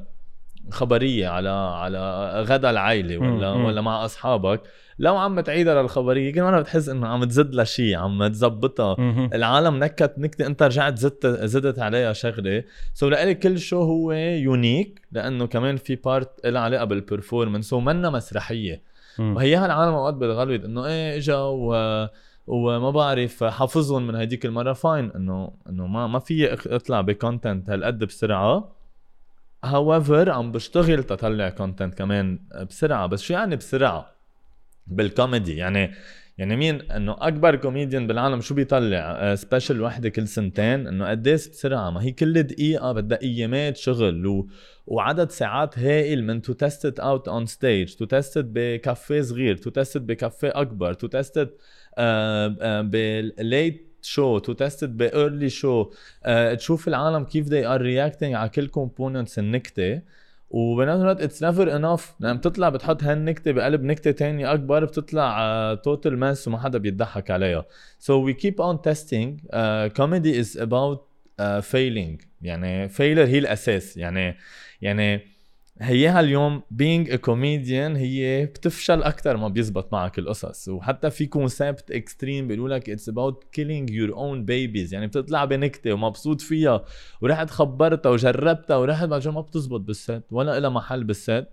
خبرية على على غدا العائله ولا مم. ولا مع أصحابك. لو عم تعيدها للخبرية كل مره بتحس إنه عم تزد لها شيء عم تزبطها. العالم نكت نكتة أنت رجعت زدت زدت عليها شغلة. so لإلي كل show هو unique لأنه كمان في part لها علاقة بال performance ومنا مسرحية. وهيها العالم أوقات بتغلط إنه إيه إجا و وما بعرف حافظهم من هديك المرة. fine إنه إنه ما ما في اطلع ب content هالقد بسرعة. however عم بشتغل تطلع content كمان بسرعة بس شو يعني بسرعة؟ بالكوميدي يعني يعني مين؟ إنه أكبر كوميديان بالعالم شو بيطلع؟ special وحدة كل سنتين إنه قديش بسرعة؟ ما هي كل دقيقة بدها أيامات شغل و... وعدد ساعات هائل من to test out on stage to test بكافيه صغير to test بكافيه أكبر to test بال late show to test ب early show تشوف العالم كيف they are reacting على كل components النكتة. وبنفس الوقت it's never enough لما بتطلع بتحط هالنكتة بقلب نكتة تانية أكبر بتطلع total mess وما حدا بيضحك عليها. Keep on testing. Uh, comedy is about uh, failing. يعني failure هي الأساس. يعني يعني هيها اليوم a comedian هي بتفشل أكثر ما بيزبط معك القصص. وحتى في concept extreme بيقولوا لك it's about killing your own babies. يعني بتطلع بنكتة ومبسوط فيها. ورحت خبرتها وجربتها ورحت بعد ما بتزبط بال set ولا لها محل بال set.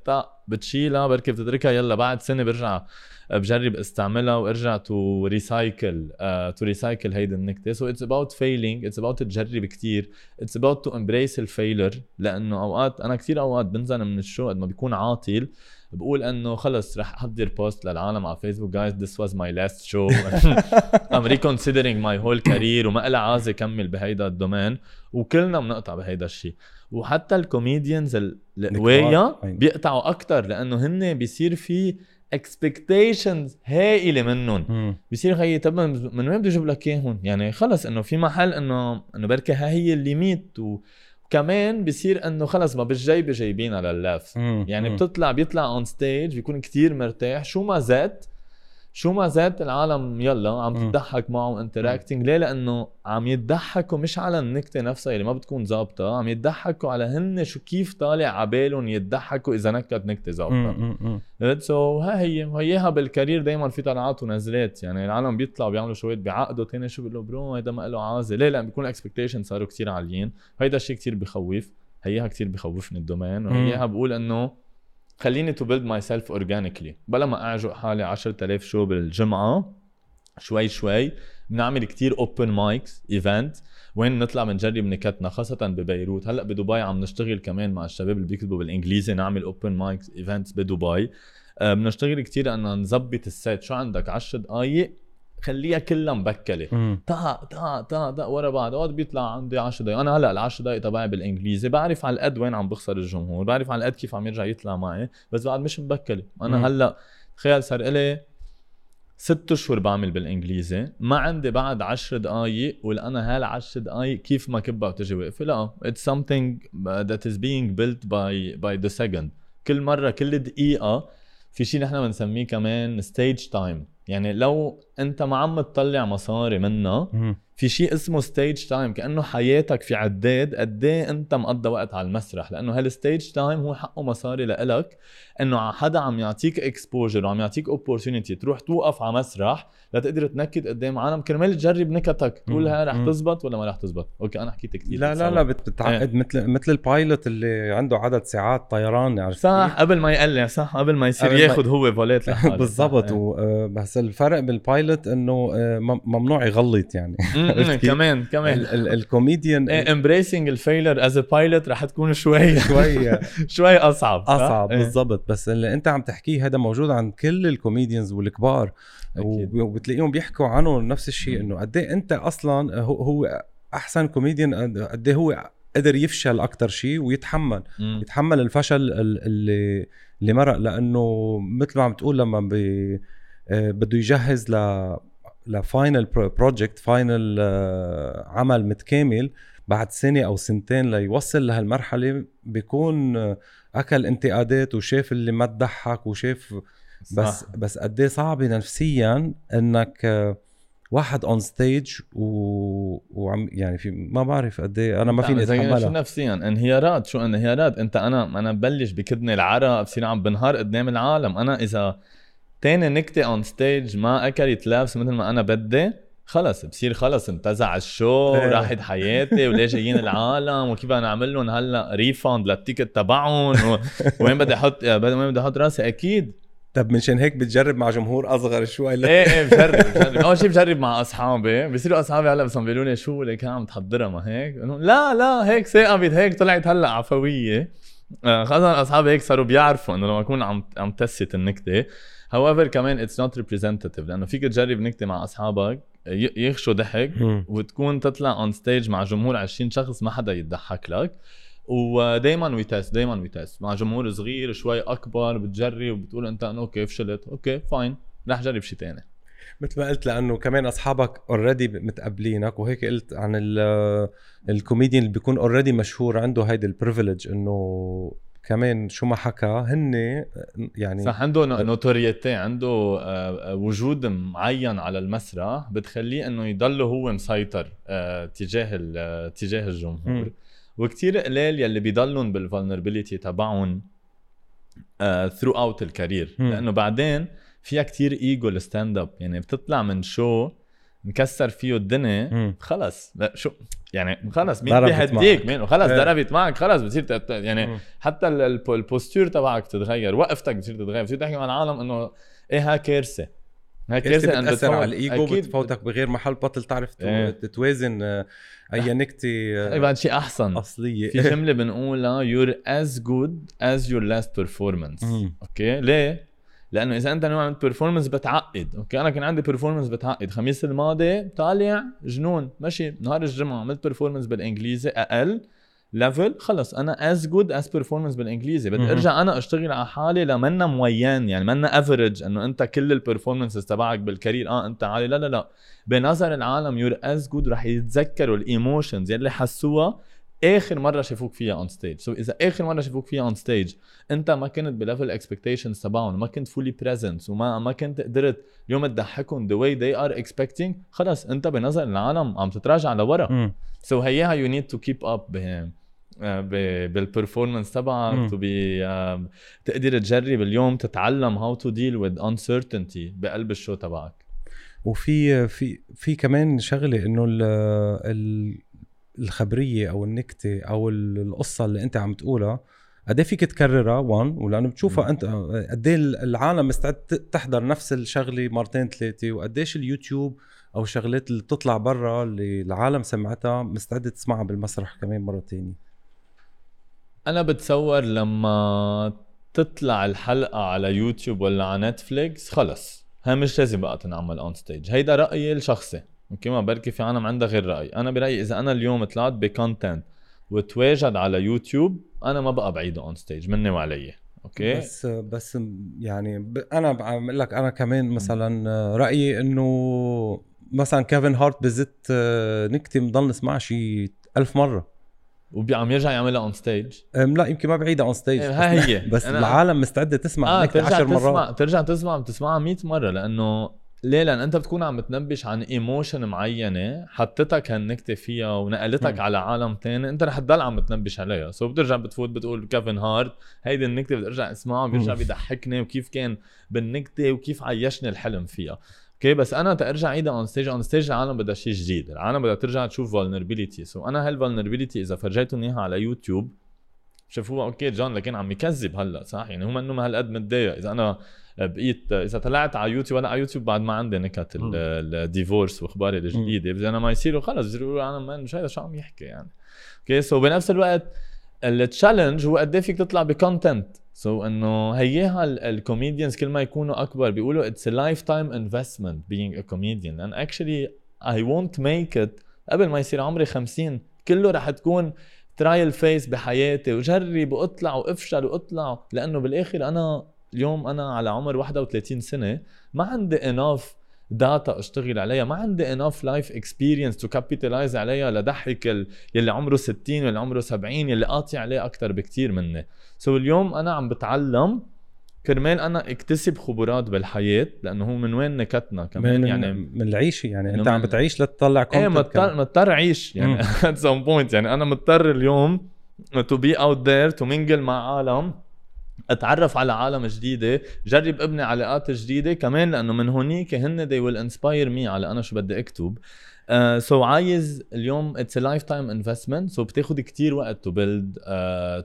بتشيلها بركي بتتركها يلا بعد سنة برجع بجرب استعملها وارجع to recycle to recycle هيدي النكتة. so it's about failing it's about تجرب كتير. it's about to embrace ال failure لأنه أوقات أنا كثير أوقات بنزل من ال show قد ما بيكون عاطل بقول إنه خلص رح أحضر post للعالم على فيسبوك guys this was my last show I'm reconsidering my whole career وما لها عازه كمل بهيدا ال domaine وكلنا بنقطع بهيدا الشيء وحتى ال comedians القوية. بيقطعوا أكثر لأنه هن بيصير في expectations هائلة منهم مم. بيصير خيي طب من وين بدي أجيب لك اياهم يعني خلص إنه في محل إنه إنه بركي ها هي ال limit وكمان بصير إنه خلص ما بالجيبه جايبينها للاف. يعني. بتطلع بيطلع on stage بيكون كتير مرتاح شو ما زاد شو ما زاد العالم يلا عم. تضحك معه interacting ليه؟ لأنه عم يضحكوا مش على النكتة نفسها اللي ما بتكون ظابطة عم يضحكوا على هن شو كيف طالع عبالهم يضحكوا إذا نكت نكتة ظابطة. so ها هي وهيها بال career دائما في طلعات ونزلات. يعني العالم بيطلعوا بيعملوا شوية بيعقدوا تاني شو بيقولوا bro هيدا ما له عازة. ليه؟ لأن بيكون ال expectation صاروا كتير عاليين. هيدا الشيء كتير بخوف. هيها كتير بخوفني ال domaine. وهيها بقول إنه خليني to build myself organically بلا ما اعجق حالي 10000 show بالجمعة شوي شوي بنعمل كتير open mics event وين نطلع بنجرب نكتنا خاصة ببيروت. هلأ بدبي عم نشتغل كمان مع الشباب اللي بيكتبوا بالإنجليزي نعمل open mics events بدبي. آه، بنشتغل كتير إنه نظبط السيت شو عندك؟ 10 دقائق خليها كلها مبكله. تا تا تا تا ورا بعض. أوقات بيطلع عندي 10 دقائق أنا هلأ ال 10 دقائق تبعي بالإنجليزي. بعرف على القد وين عم بخسر الجمهور. بعرف على القد كيف عم يرجع يطلع معي. بس بعد مش مبكله أنا مم. هلأ تخيل صار إلي ست أشهر بعمل بالإنجليزي. ما عندي بعد 10 دقائق ولا أنا هال 10 دقائق كيف ما كبها وتجي واقفه لا it's something that is being built by by the second. كل مرة كل دقيقة في شيء نحن بنسميه كمان stage time يعني لو انت ما عم تطلع مصاري منها. في شيء اسمه stage time كأنه حياتك في عداد قد إيه انت مقضى وقت على المسرح لأنه هال stage time هو حقه مصاري لإلك إنه حدا عم يعطيك exposure وعم يعطيك opportunity تروح توقف على مسرح لتقدر تنكت قدام عالم كرمال تجرب نكتك تقول مم. ها رح. تزبط ولا ما رح تزبط okay أنا حكيت كثير لا لا لا بت- بتعقد مثل مثل ال pilot اللي عنده عدد ساعات طيران عرفت صح؟ قبل ما يقلع صح قبل ما يصير ياخذ هو flight <laughs> بالضبط صح. و- آه، بس الفرق بال pilot إنه آه، مم- ممنوع يغلط يعني؟ كمان كمان ال- ال- الكوميديان امبريسنج الفيلر از بايلوت رح تكون شوي <laughs> شوي <laughs> شوي أصعب؟ أصعب إيه. بالضبط بس اللي أنت عم تحكيه هذا موجود عند كل ال comedians والكبار وبتلاقيهم بيحكوا عنه نفس الشيء. إنه قد إيه أنت أصلا هو, هو أحسن كوميديان قد إيه هو قدر يفشل أكثر شيء ويتحمل مم. يتحمل الفشل ال- اللي اللي مرق لأنه مثل ما عم تقول لما بي آه، بده يجهز ل ل final project final عمل متكامل بعد سنة أو سنتين ليوصل لهالمرحلة. بيكون آه، أكل انتقادات وشاف اللي ما تضحك وشاف بس صح. بس قد إيه صعبه نفسيا إنك آه، واحد اون ستيج و... وعم يعني في ما بعرف قد إيه. أنا ما فيني تزين شو أتحملها. نفسيا؟ انهيارات شو انهيارات؟ أنت أنا أنا ببلش بكدني العرق بصير عم بنهار قدام العالم. أنا إذا تاني نكتة اون ستيج ما اكلت لابس مثل ما أنا بدي. خلص بصير خلص انتزع الشو إيه. راحت حياتي وليش جايين العالم وكيف أنا أعمل لهم؟ هلأ ريفاند للتيكت تبعهم. وين بدي أحط وين بدي أحط راسي؟ أكيد. طب منشان هيك بتجرب مع جمهور أصغر شوي. إيه إيه بجرب بجرب. أول شيء بجرب مع أصحابي. بصيروا أصحابي هلأ بس بيقولوا لي شو لك؟ عم تحضرها ما هيك؟ لا لا هيك ساقبت هيك طلعت هلأ عفوية. آه، خاصة أصحابي هيك صاروا بيعرفوا إنه لما أكون عم عم test النكتة however كمان it's not representative لأنه فيك تجرب نكتة مع أصحابك يغشوا ضحك. وتكون تطلع on stage مع جمهور 20 شخص ما حدا يضحك لك. ودائما we test دائما we test مع جمهور صغير شوي أكبر بتجري وبتقول أنت انه okay فشلت. okay fine رح جرب شيء ثاني مثل ما قلت لأنه كمان أصحابك already متقبلينك وهيك قلت عن ال- الكوميديان اللي بيكون already مشهور عنده هيدي ال privilege إنه كمان شو ما حكى هن يعني صح عنده notoriety عنده آه، آه، وجود معين على المسرح بتخليه إنه يضل هو مسيطر آه، تجاه تجاه الجمهور مم. وكتير قليل يلي بيضلون بال vulnerability تبعهم throughout ال career. لأنه بعدين فيها كتير ego ال stand-up يعني بتطلع من show مكسر فيه الدنيا. خلص لا شو يعني خلص مين بيهديك. مين وخلص إيه. ضربت معك خلص بتصير يعني مم. حتى ال- الب- ال posture تبعك تتغير وقفتك بتصير تتغير بتصير تحكي مع العالم إنه إيه ها كارثة ها كارثة بتأثر على الإيجو بتفوتك بغير محل بطل تعرف إيه. تتوازن آه، أي نكتة آه، بعد شيء أحسن أصلية في جملة بنقولها you're as good as your last performance مم. okay ليه؟ لأنه إذا أنت نوع عملت performance بتعقد okay؟ أنا كان عندي performance بتعقد. خميس الماضي طالع جنون ماشي نهار الجمعة عملت performance بالإنجليزي أقل level خلص. أنا as good as performance بالإنجليزي. بدي. أرجع أنا أشتغل على حالي لمنا moyenne يعني منا average إنه أنت كل ال performances تبعك بال career. آه أنت عالي. لا لا لا. بنظر العالم you're as good رح يتذكروا ال emotions يلي حسوها آخر مرة شافوك فيها on stage so إذا آخر مرة شافوك فيها on stage أنت ما كنت ب level expectations تبعهم ما كنت fully present وما ما كنت قدرت اليوم تضحكهم the way they are expecting خلص أنت بنظر العالم عم تتراجع لورا. so هيها you need to keep up بال performance. تبعك to be تقدر تجرب اليوم تتعلم how to deal with uncertainty بقلب ال show تبعك وفي في في كمان شغلة إنه ال- ال- الخبرية أو النكتة أو ال- القصة اللي أنت عم تقولها قد إيه فيك تكررها؟ وان ولأنه بتشوفها. أنت قد إيه العالم مستعد تحضر نفس الشغلة مرتين ثلاثة وقديش اليوتيوب أو الشغلات اللي بتطلع برا اللي العالم سمعتها مستعدة تسمعها بالمسرح كمان مرة تانية. أنا بتصور لما تطلع الحلقة على يوتيوب ولا على نتفليكس خلص هي مش لازم بقى تنعمل on stage هيدا رأيي الشخصي. okay ما بركي في عالم عندها غير رأي. أنا برأيي إذا أنا اليوم طلعت ب content وتواجد على يوتيوب أنا ما بقى بعيده on stage مني وعلي. okay؟ بس بس يعني ب... أنا بعمل لك أنا كمان مثلا رأيي إنه مثلا كيفن هارت بزت آه، نكتة بضل نسمعها شي ألف مرة. وعم يرجع يعملها on stage لا يمكن ما بعيدة on stage إيه، ها هي. بس أنا- العالم مستعدة تسمع آه نكتة ترجع عشر تسمع مرات ترجع تسمع بتسمعها 100 مرة لأنه ليه؟ لأن أنت بتكون عم بتنبش عن emotion معينة حطتك هالنكتة فيها ونقلتك مم. على عالم تاني أنت رح تضل عم بتنبش عليها. so بترجع بتفوت بتقول كيفن هارت هيدي النكتة بدي ارجع اسمعها بيرجع. بيضحكني وكيف كان بالنكتة وكيف عيشني الحلم فيها. okay بس أنا ترجع عيدها on stage on stage العالم بدها شيء جديد. العالم بدها ترجع تشوف vulnerability so أنا هال vulnerability إذا فرجيتهم إياها على يوتيوب شافوها okay جون لكن عم يكذب هلأ صح؟ يعني هو إنه ما هالقد متضايق. إذا أنا بقيت إذا طلعت على يوتيوب أنا على يوتيوب بعد ما عندي نكت ال divorce واخباري الجديدة. بس أنا ما يصيروا خلص بصيروا أنا man مش هذا شو عم يحكي يعني. okay so بنفس الوقت ال challenge هو قد إيه فيك تطلع ب content so إنه هيها ال comedians كل ما يكونوا أكبر بيقولوا it's lifetime investment being a comedian لأن actually I won't make it قبل ما يصير عمري 50 كله رح تكون trial phase بحياتي. وجرب وأطلع وأفشل وأطلع. لأنه بالآخر أنا اليوم أنا على عمر 31 سنة ما عندي enough data أشتغل عليها ما عندي enough life experience to capitalize عليها لضحك يلي عمره 60 واللي عمره 70 يلي قاطع عليه أكثر بكثير مني. so اليوم أنا عم بتعلم كرمال أنا اكتسب خبرات بالحياة لأنه هو من وين نكتنا كمان؟ من يعني من العيشه يعني. أنت عم بتعيش لتطلع content إيه مضطر مضطر اعيش يعني at some point يعني. أنا مضطر اليوم to be out there to mingle مع عالم أتعرف على عالم جديدة جرب ابني علاقات جديدة كمان لأنه من هونيك هن they will inspire me على أنا شو بدي أكتب. سو uh, so عايز اليوم it's lifetime investment so بتاخذ كثير وقت to build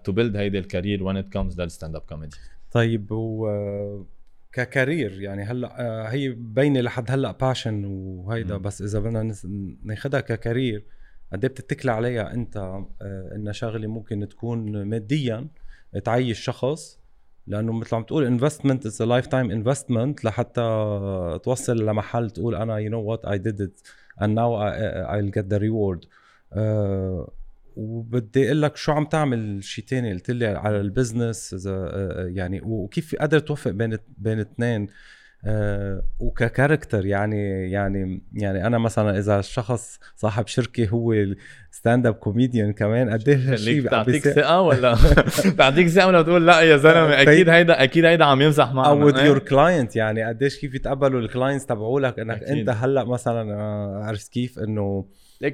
to build هيدي ال career when it comes لل stand-up comedy طيب و ك career يعني هلأ آه، هي بينه لحد هلأ passion وهيدا بس إذا بدنا ناخذها ك career قد إيه بتتكل عليها أنت آه، إنها شغلة ممكن تكون ماديا تعيش شخص لأنه مثل عم تقول investment is lifetime investment لحتى توصل لمحل تقول أنا you know what I did it and now I get the reward وبدي أقول لك شو عم تعمل شيء تاني. قلت لي على ال business آه، آه، يعني وكيف قادر توفق بين بين اثنين؟ أه وك character يعني يعني يعني أنا مثلا إذا الشخص صاحب شركة هو stand-up comedian كمان قد إيه هالشيء بتعطيك ثقة ولا؟ <laughs> <laughs> بتعطيك ثقة ولا بتقول لا يا زلمة أكيد هيدا أكيد هيدا عم يمزح معنا أو your client يعني قديش كيف يتقبلوا ال clients تبعولك؟ إنك أكيد. أنت هلأ مثلا آه، عرفت كيف؟ إنه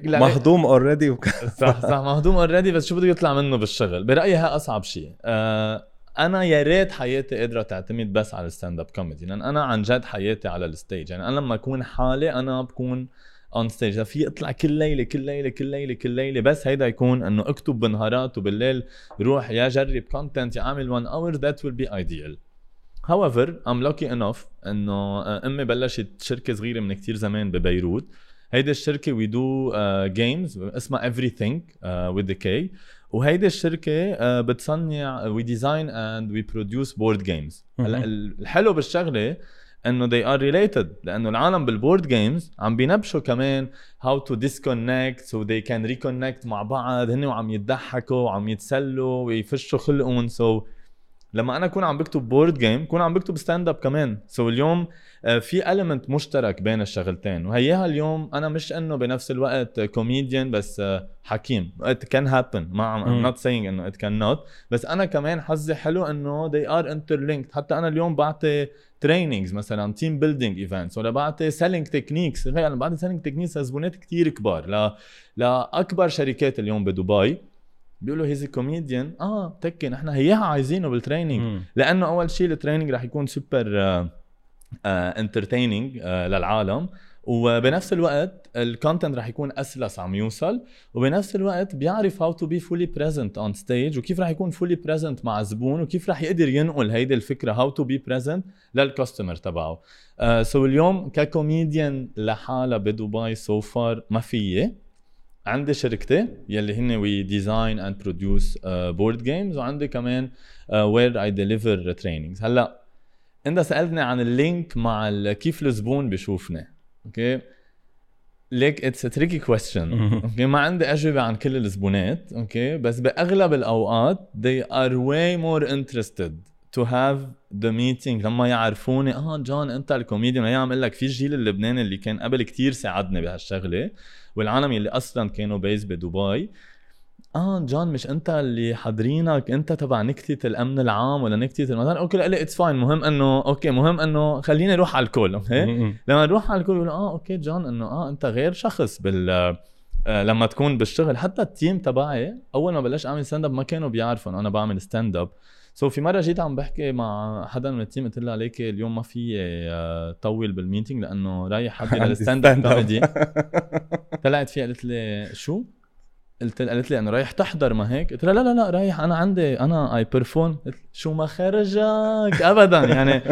مهضوم already. صح صح مهضوم already بس شو بده يطلع منه بالشغل؟ برأيي هي أصعب شيء. آه أنا يا ريت حياتي قادرة تعتمد بس على ال stand-up comedy لأن أنا عن جد حياتي على ال stage يعني أنا لما أكون حالي أنا بكون on stage في اطلع كل ليلة كل ليلة كل ليلة كل ليلة بس هيدا يكون إنه أكتب بالنهارات وبالليل روح يا جرب content يا أعمل 1 hour that will be ideal however I'm lucky enough إنه أمي بلشت شركة صغيرة من كتير زمان ببيروت. هيدي الشركة we do games اسمها everything uh, with the K. وهيدي الشركة uh, بتصنع we design and we produce board games هلا الحلو بالشغلة إنه they are related لأنه العالم بال board games عم بينبشوا كمان how to disconnect so they can reconnect مع بعض هن وعم يضحكوا وعم يتسلوا ويفشوا خلقهم. So لما أنا أكون عم بكتب board game بكون عم بكتب stand-up كمان. so اليوم آه، في element مشترك بين الشغلتين. وهيها اليوم أنا مش إنه بنفس الوقت كوميديان بس آه، حكيم. It can happen. ما عم I'm not saying إنه it cannot. بس أنا كمان حظي حلو إنه they are interlinked. حتى أنا اليوم بعطي trainings مثلا team building events ولا بعطي selling techniques أنا بعطي selling techniques لزبونات كثير كبار. ل... لاكبر شركات اليوم بدبي بيقولوا he's comedian آه okay نحن هيها عايزينه بال training لأنه أول شيء ال training رح يكون super entertaining للعالم. وبنفس الوقت ال content رح يكون أسلس عم يوصل. وبنفس الوقت بيعرف how to be fully present on stage وكيف رح يكون fully present مع زبون وكيف رح يقدر ينقل هيدي الفكرة how to be present لل customer تبعه. سو uh, so اليوم ككوميديان لحالها بدبي so far ما فيي. عندي شركتي يلي هن we design and produce board games وعندي كمان where I deliver trainings هلأ انت سألتني عن ال link مع كيف الزبون بشوفني okay؟ ليك it's tricky question okay؟ ما عندي أجوبة عن كل الزبونات okay؟ بس بأغلب الأوقات they are way more interested to have the meeting لما يعرفوني آه جون أنت الكوميديان هي عم أقول لك في الجيل اللبناني اللي كان قبل كتير ساعدني بهالشغلة والعالم اللي أصلا كانوا based بدبي آه جون مش أنت اللي حاضرينك أنت تبع نكتة الأمن العام ولا نكتة المدار okay لا it's fine مهم إنه okay مهم إنه خليني أروح على الكل okay؟ لما نروح على الكل يقولوا آه okay جون إنه آه أنت غير شخص بال آه لما تكون بالشغل. حتى ال team تبعي أول ما بلشت أعمل stand-up ما كانوا بيعرفوا إنه أنا بعمل stand-up so في مرة جيت عم بحكي مع حدا من ال team قلت له ليك اليوم ما فيي آه، طول بال meeting لأنه رايح حد لل stand-up comedy طلعت فيها قالت لي شو؟ قلت قالت لي انه رايح تحضر ما هيك؟ قلت لها لا لا لا رايح. أنا عندي أنا I perform شو ما خرجك <laughs> ابدا. يعني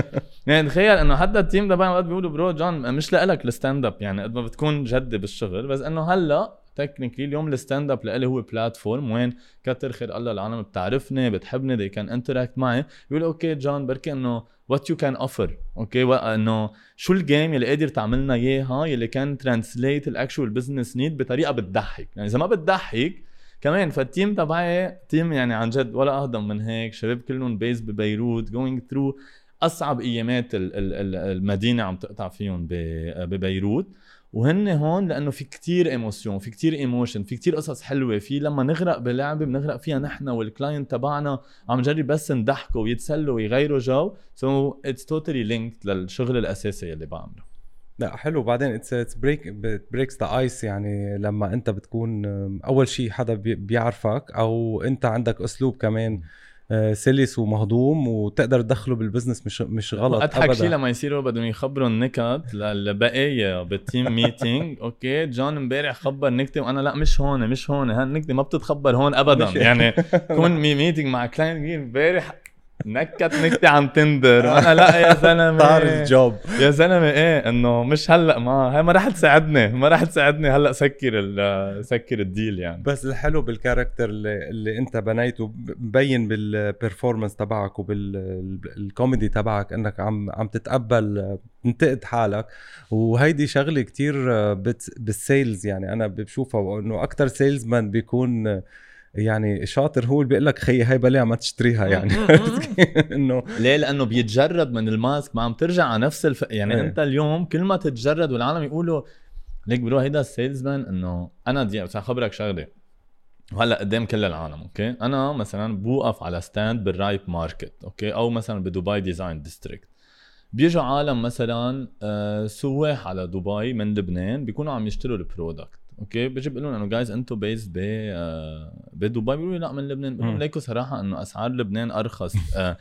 يعني تخيل إنه حتى ال team تبعنا وقت بيقولوا bro جون مش لك ال stand-up يعني قد ما بتكون جدي بالشغل. بس إنه هلأ technically اليوم ال stand-up لإلي هو platform وين؟ كتر خير الله العالم بتعرفني بتحبني they can interact معي. بيقول okay جون بركي إنه what you can offer okay انه شو ال game اللي قادر تعملنا إياها يلي can translate ال actual business need بطريقة بتضحك. يعني إذا ما بتضحك كمان فال team تبعي team يعني عن جد ولا اهضم من هيك. شباب كلهم based ببيروت going through أصعب أيامات المدينة عم تقطع فيهم ببيروت. وهن هون لأنه في كتير emotion في كتير emotion في كتير قصص حلوة في لما نغرق بلعبة بنغرق فيها نحن وال client تبعنا عم نجرب بس نضحكوا ويتسلوا ويغيروا جو. so it's totally linked للشغل الأساسي اللي بعمله. لا حلو. بعدين it's break breaks the ice يعني لما أنت بتكون أول شيء حدا بيعرفك أو أنت عندك أسلوب كمان سلس ومهضوم وتقدر تدخله بال business مش مش غلط اضحك شيء لما يصيروا بدهم يخبروا النكت للبقية بال team meeting <laughs> okay جون امبارح خبر نكتة وأنا لا مش هون مش هون هالنكتة ما بتتخبر هون ابدا. يعني <laughs> كون meeting مع client امبارح نكت نكتة عن Tinder. وأنا لا يا زلمة. طار ال job. يا زلمة إيه إنه مش هلأ ما هي ما راح تساعدني ما راح تساعدني هلأ سكر سكر ال deal يعني. بس الحلو بال character اللي, اللي أنت بنيته مبين بال performance تبعك وبالكوميدي تبعك إنك عم عم تتقبل تنتقد حالك. وهيدي شغلة كتير بال sales يعني. أنا بشوفها انه أكثر salesman بيكون يعني شاطر هو اللي بيقول لك خيي هي بلاها ما تشتريها يعني. <laughs> إنه ليه؟ لأنه بيتجرد من ال mask ما عم ترجع على نفس الف... يعني إيه. أنت اليوم كل ما تتجرد والعالم يقولوا ليك bro هيدا ال salesman إنه أنا بدي بس اخبرك شغلة. وهلأ قدام كل العالم okay؟ أنا مثلا بوقف على stand بال Ripe Market okay؟ أو مثلا بدبي Design District بيجوا عالم مثلا آه، سواح على دبي من لبنان بيكونوا عم يشتروا ال product okay بيجي بقول لهم إنه جايز أنتم بيز ب بدبي. بيقولوا لي لا من لبنان. بقول لهم ليكوا صراحة إنه أسعار لبنان أرخص آه،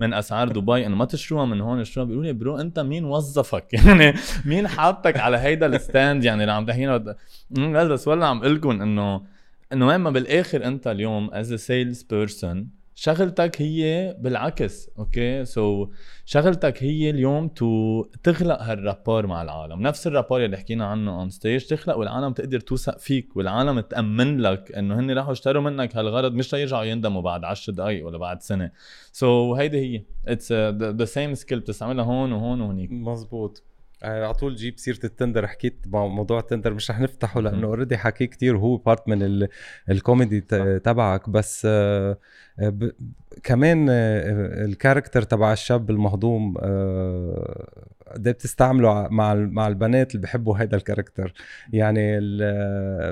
من أسعار دبي. إنه ما تشتروها من هون اشتروها بيقولوا لي bro أنت مين وظفك؟ <laughs> يعني مين حاطك على هيدا ال stand؟ يعني اللي عم تحكينا. بس ولا عم أقول لكم إنه انه ما بالآخر أنت اليوم as salesperson شغلتك هي بالعكس okay؟ so, شغلتك هي اليوم to تخلق ه rapport مع العالم. نفس ال rapport اللي حكينا عنه on stage تخلق والعالم تقدر توثق فيك والعالم تأمن لك إنه هن راحوا اشتروا منك هالغرض مش ليرجعوا يندموا بعد 10 دقائق ولا بعد سنة. so, هيدي هي. it's the same skill بتستعملها هون وهون وهنيك. مزبوط. على طول جيب سيرة ال Tinder حكيت موضوع ال Tinder مش رح نفتحه لأنه already حكي كتير وهو part من الكوميدي تبعك. بس آه، آه، كمان ال character تبع الشاب المهضوم قد بتستعمله مع مع البنات اللي بحبوا هيدا ال character يعني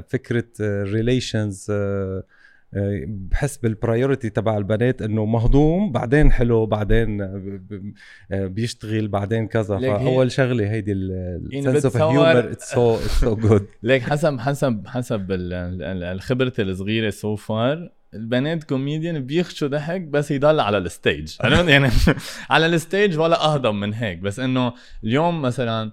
فكرة relations بحس بال priority تبع البنات إنه مهضوم بعدين حلو بعدين بيشتغل بعدين كذا. فأول شغلة هيدي ال sense of humor it's so so good ليك حسب حسب حسب الخبرة الصغيرة so far البنات كوميديان بيخشوا ضحك بس يضل على ال stage يعني <laughs> على ال stage ولا أهضم من هيك. بس إنه اليوم مثلا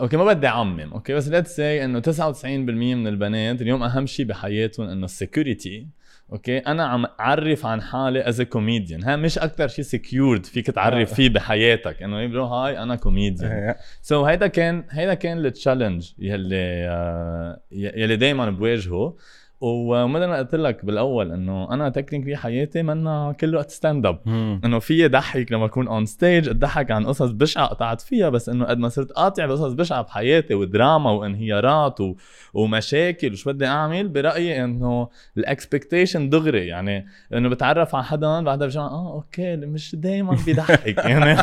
okay ما بدي أعمم okay؟ بس let's say إنه 99% من البنات اليوم أهم شيء بحياتهم إنه ال security okay؟ أنا عم أعرف عن حالي as comedian ها مش أكثر شيء secured فيك تعرف فيه بحياتك. إنه bro hi أنا comedian so هيدا كان هيدا كان ال challenge يلي uh, يلي دائما بواجهه. ومثل ما قلت لك بالأول إنه أنا technically حياتي منا كل وقت stand-up إنه في ضحك لما أكون on stage اضحك عن قصص بشعة قطعت فيها بس إنه قد ما صرت قاطع بقصص بشعة بحياتي ودراما وانهيارات و... ومشاكل وشو بدي أعمل برأيي إنه ال expectation دغري. يعني إنه بتعرف على حدا بعدها بجمع آه okay مش دائما بيضحك. يعني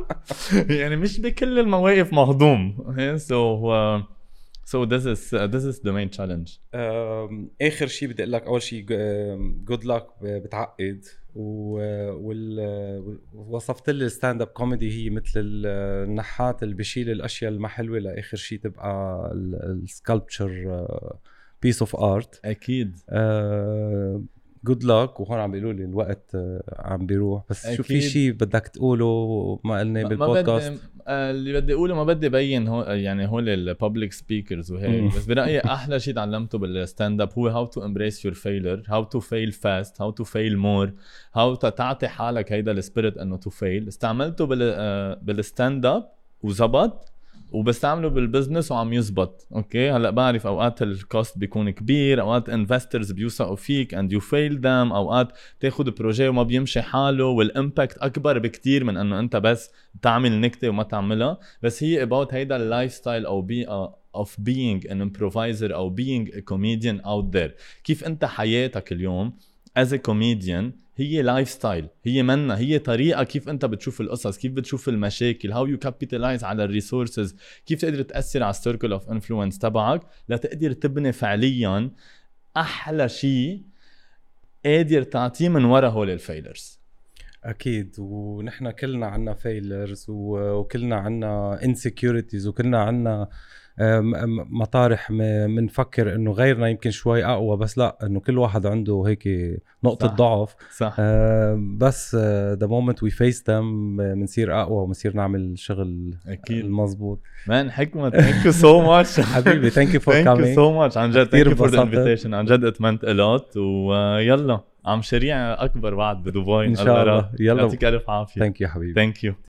<laughs> يعني مش بكل المواقف مهضوم. so, So this is uh, this is the main challenge. آخر شيء بدي أقول لك اول شيء good luck بتعقد ووصفت لي ال stand-up comedy هي مثل النحات اللي بشيل الأشياء المحلوة لآخر شيء تبقى ال sculpture piece of art أكيد good luck وهون عم بيقولوا لي الوقت آه، عم بيروح. بس شو في أكيد. شيء بدك تقوله ما قلنا ما بالبودكاست؟ بدي آه، اللي بدي أقوله ما بدي بين هو يعني هول ال public speakers وهيك. بس برأيي أحلى شيء تعلمته بال stand-up هو how to embrace your failure how to fail fast how to fail more how تعطي حالك هيدا ال spirit إنه to fail استعملته بال آه، بال stand-up وزبط. وبستعمله بال business وعم يزبط. okay؟ هلأ بعرف أوقات ال cost بيكون كبير أوقات investors بيوثقوا فيك and you fail them أوقات تاخذ projet وما بيمشي حاله وال impact أكبر بكتير من إنه أنت بس تعمل نكتة وما تعملها. بس هي about هيدا ال lifestyle of being an improviser أو being a comedian out there. كيف أنت حياتك اليوم؟ A comedian هي lifestyle هي منا. هي طريقة كيف أنت بتشوف القصص كيف بتشوف المشاكل how you capitalize على ال resources كيف تقدر تأثر على ال circle of influence تبعك لتقدر تبني فعليا أحلى شيء قادر تعطيه من ورا هول ال failures أكيد. ونحن كلنا عنا failures وكلنا عنا insecurities وكلنا عنا مطارح بنفكر إنه غيرنا يمكن شوي أقوى بس لا إنه كل واحد عنده هيك نقطة صح. ضعف. صح. آه، بس the moment we face them بنصير أقوى وبنصير نعمل شغل أكيد. المضبوط man حكمت. thank you so much حبيبي thank you for thank you coming so much عن جد thank you for the انبسطت. invitation عن جد it meant a lot ويلا ع مشاريع أكبر بعد بدبي إن شاء الله. يلا. يعطيك ألف عافية. thank you حبيبي. thank you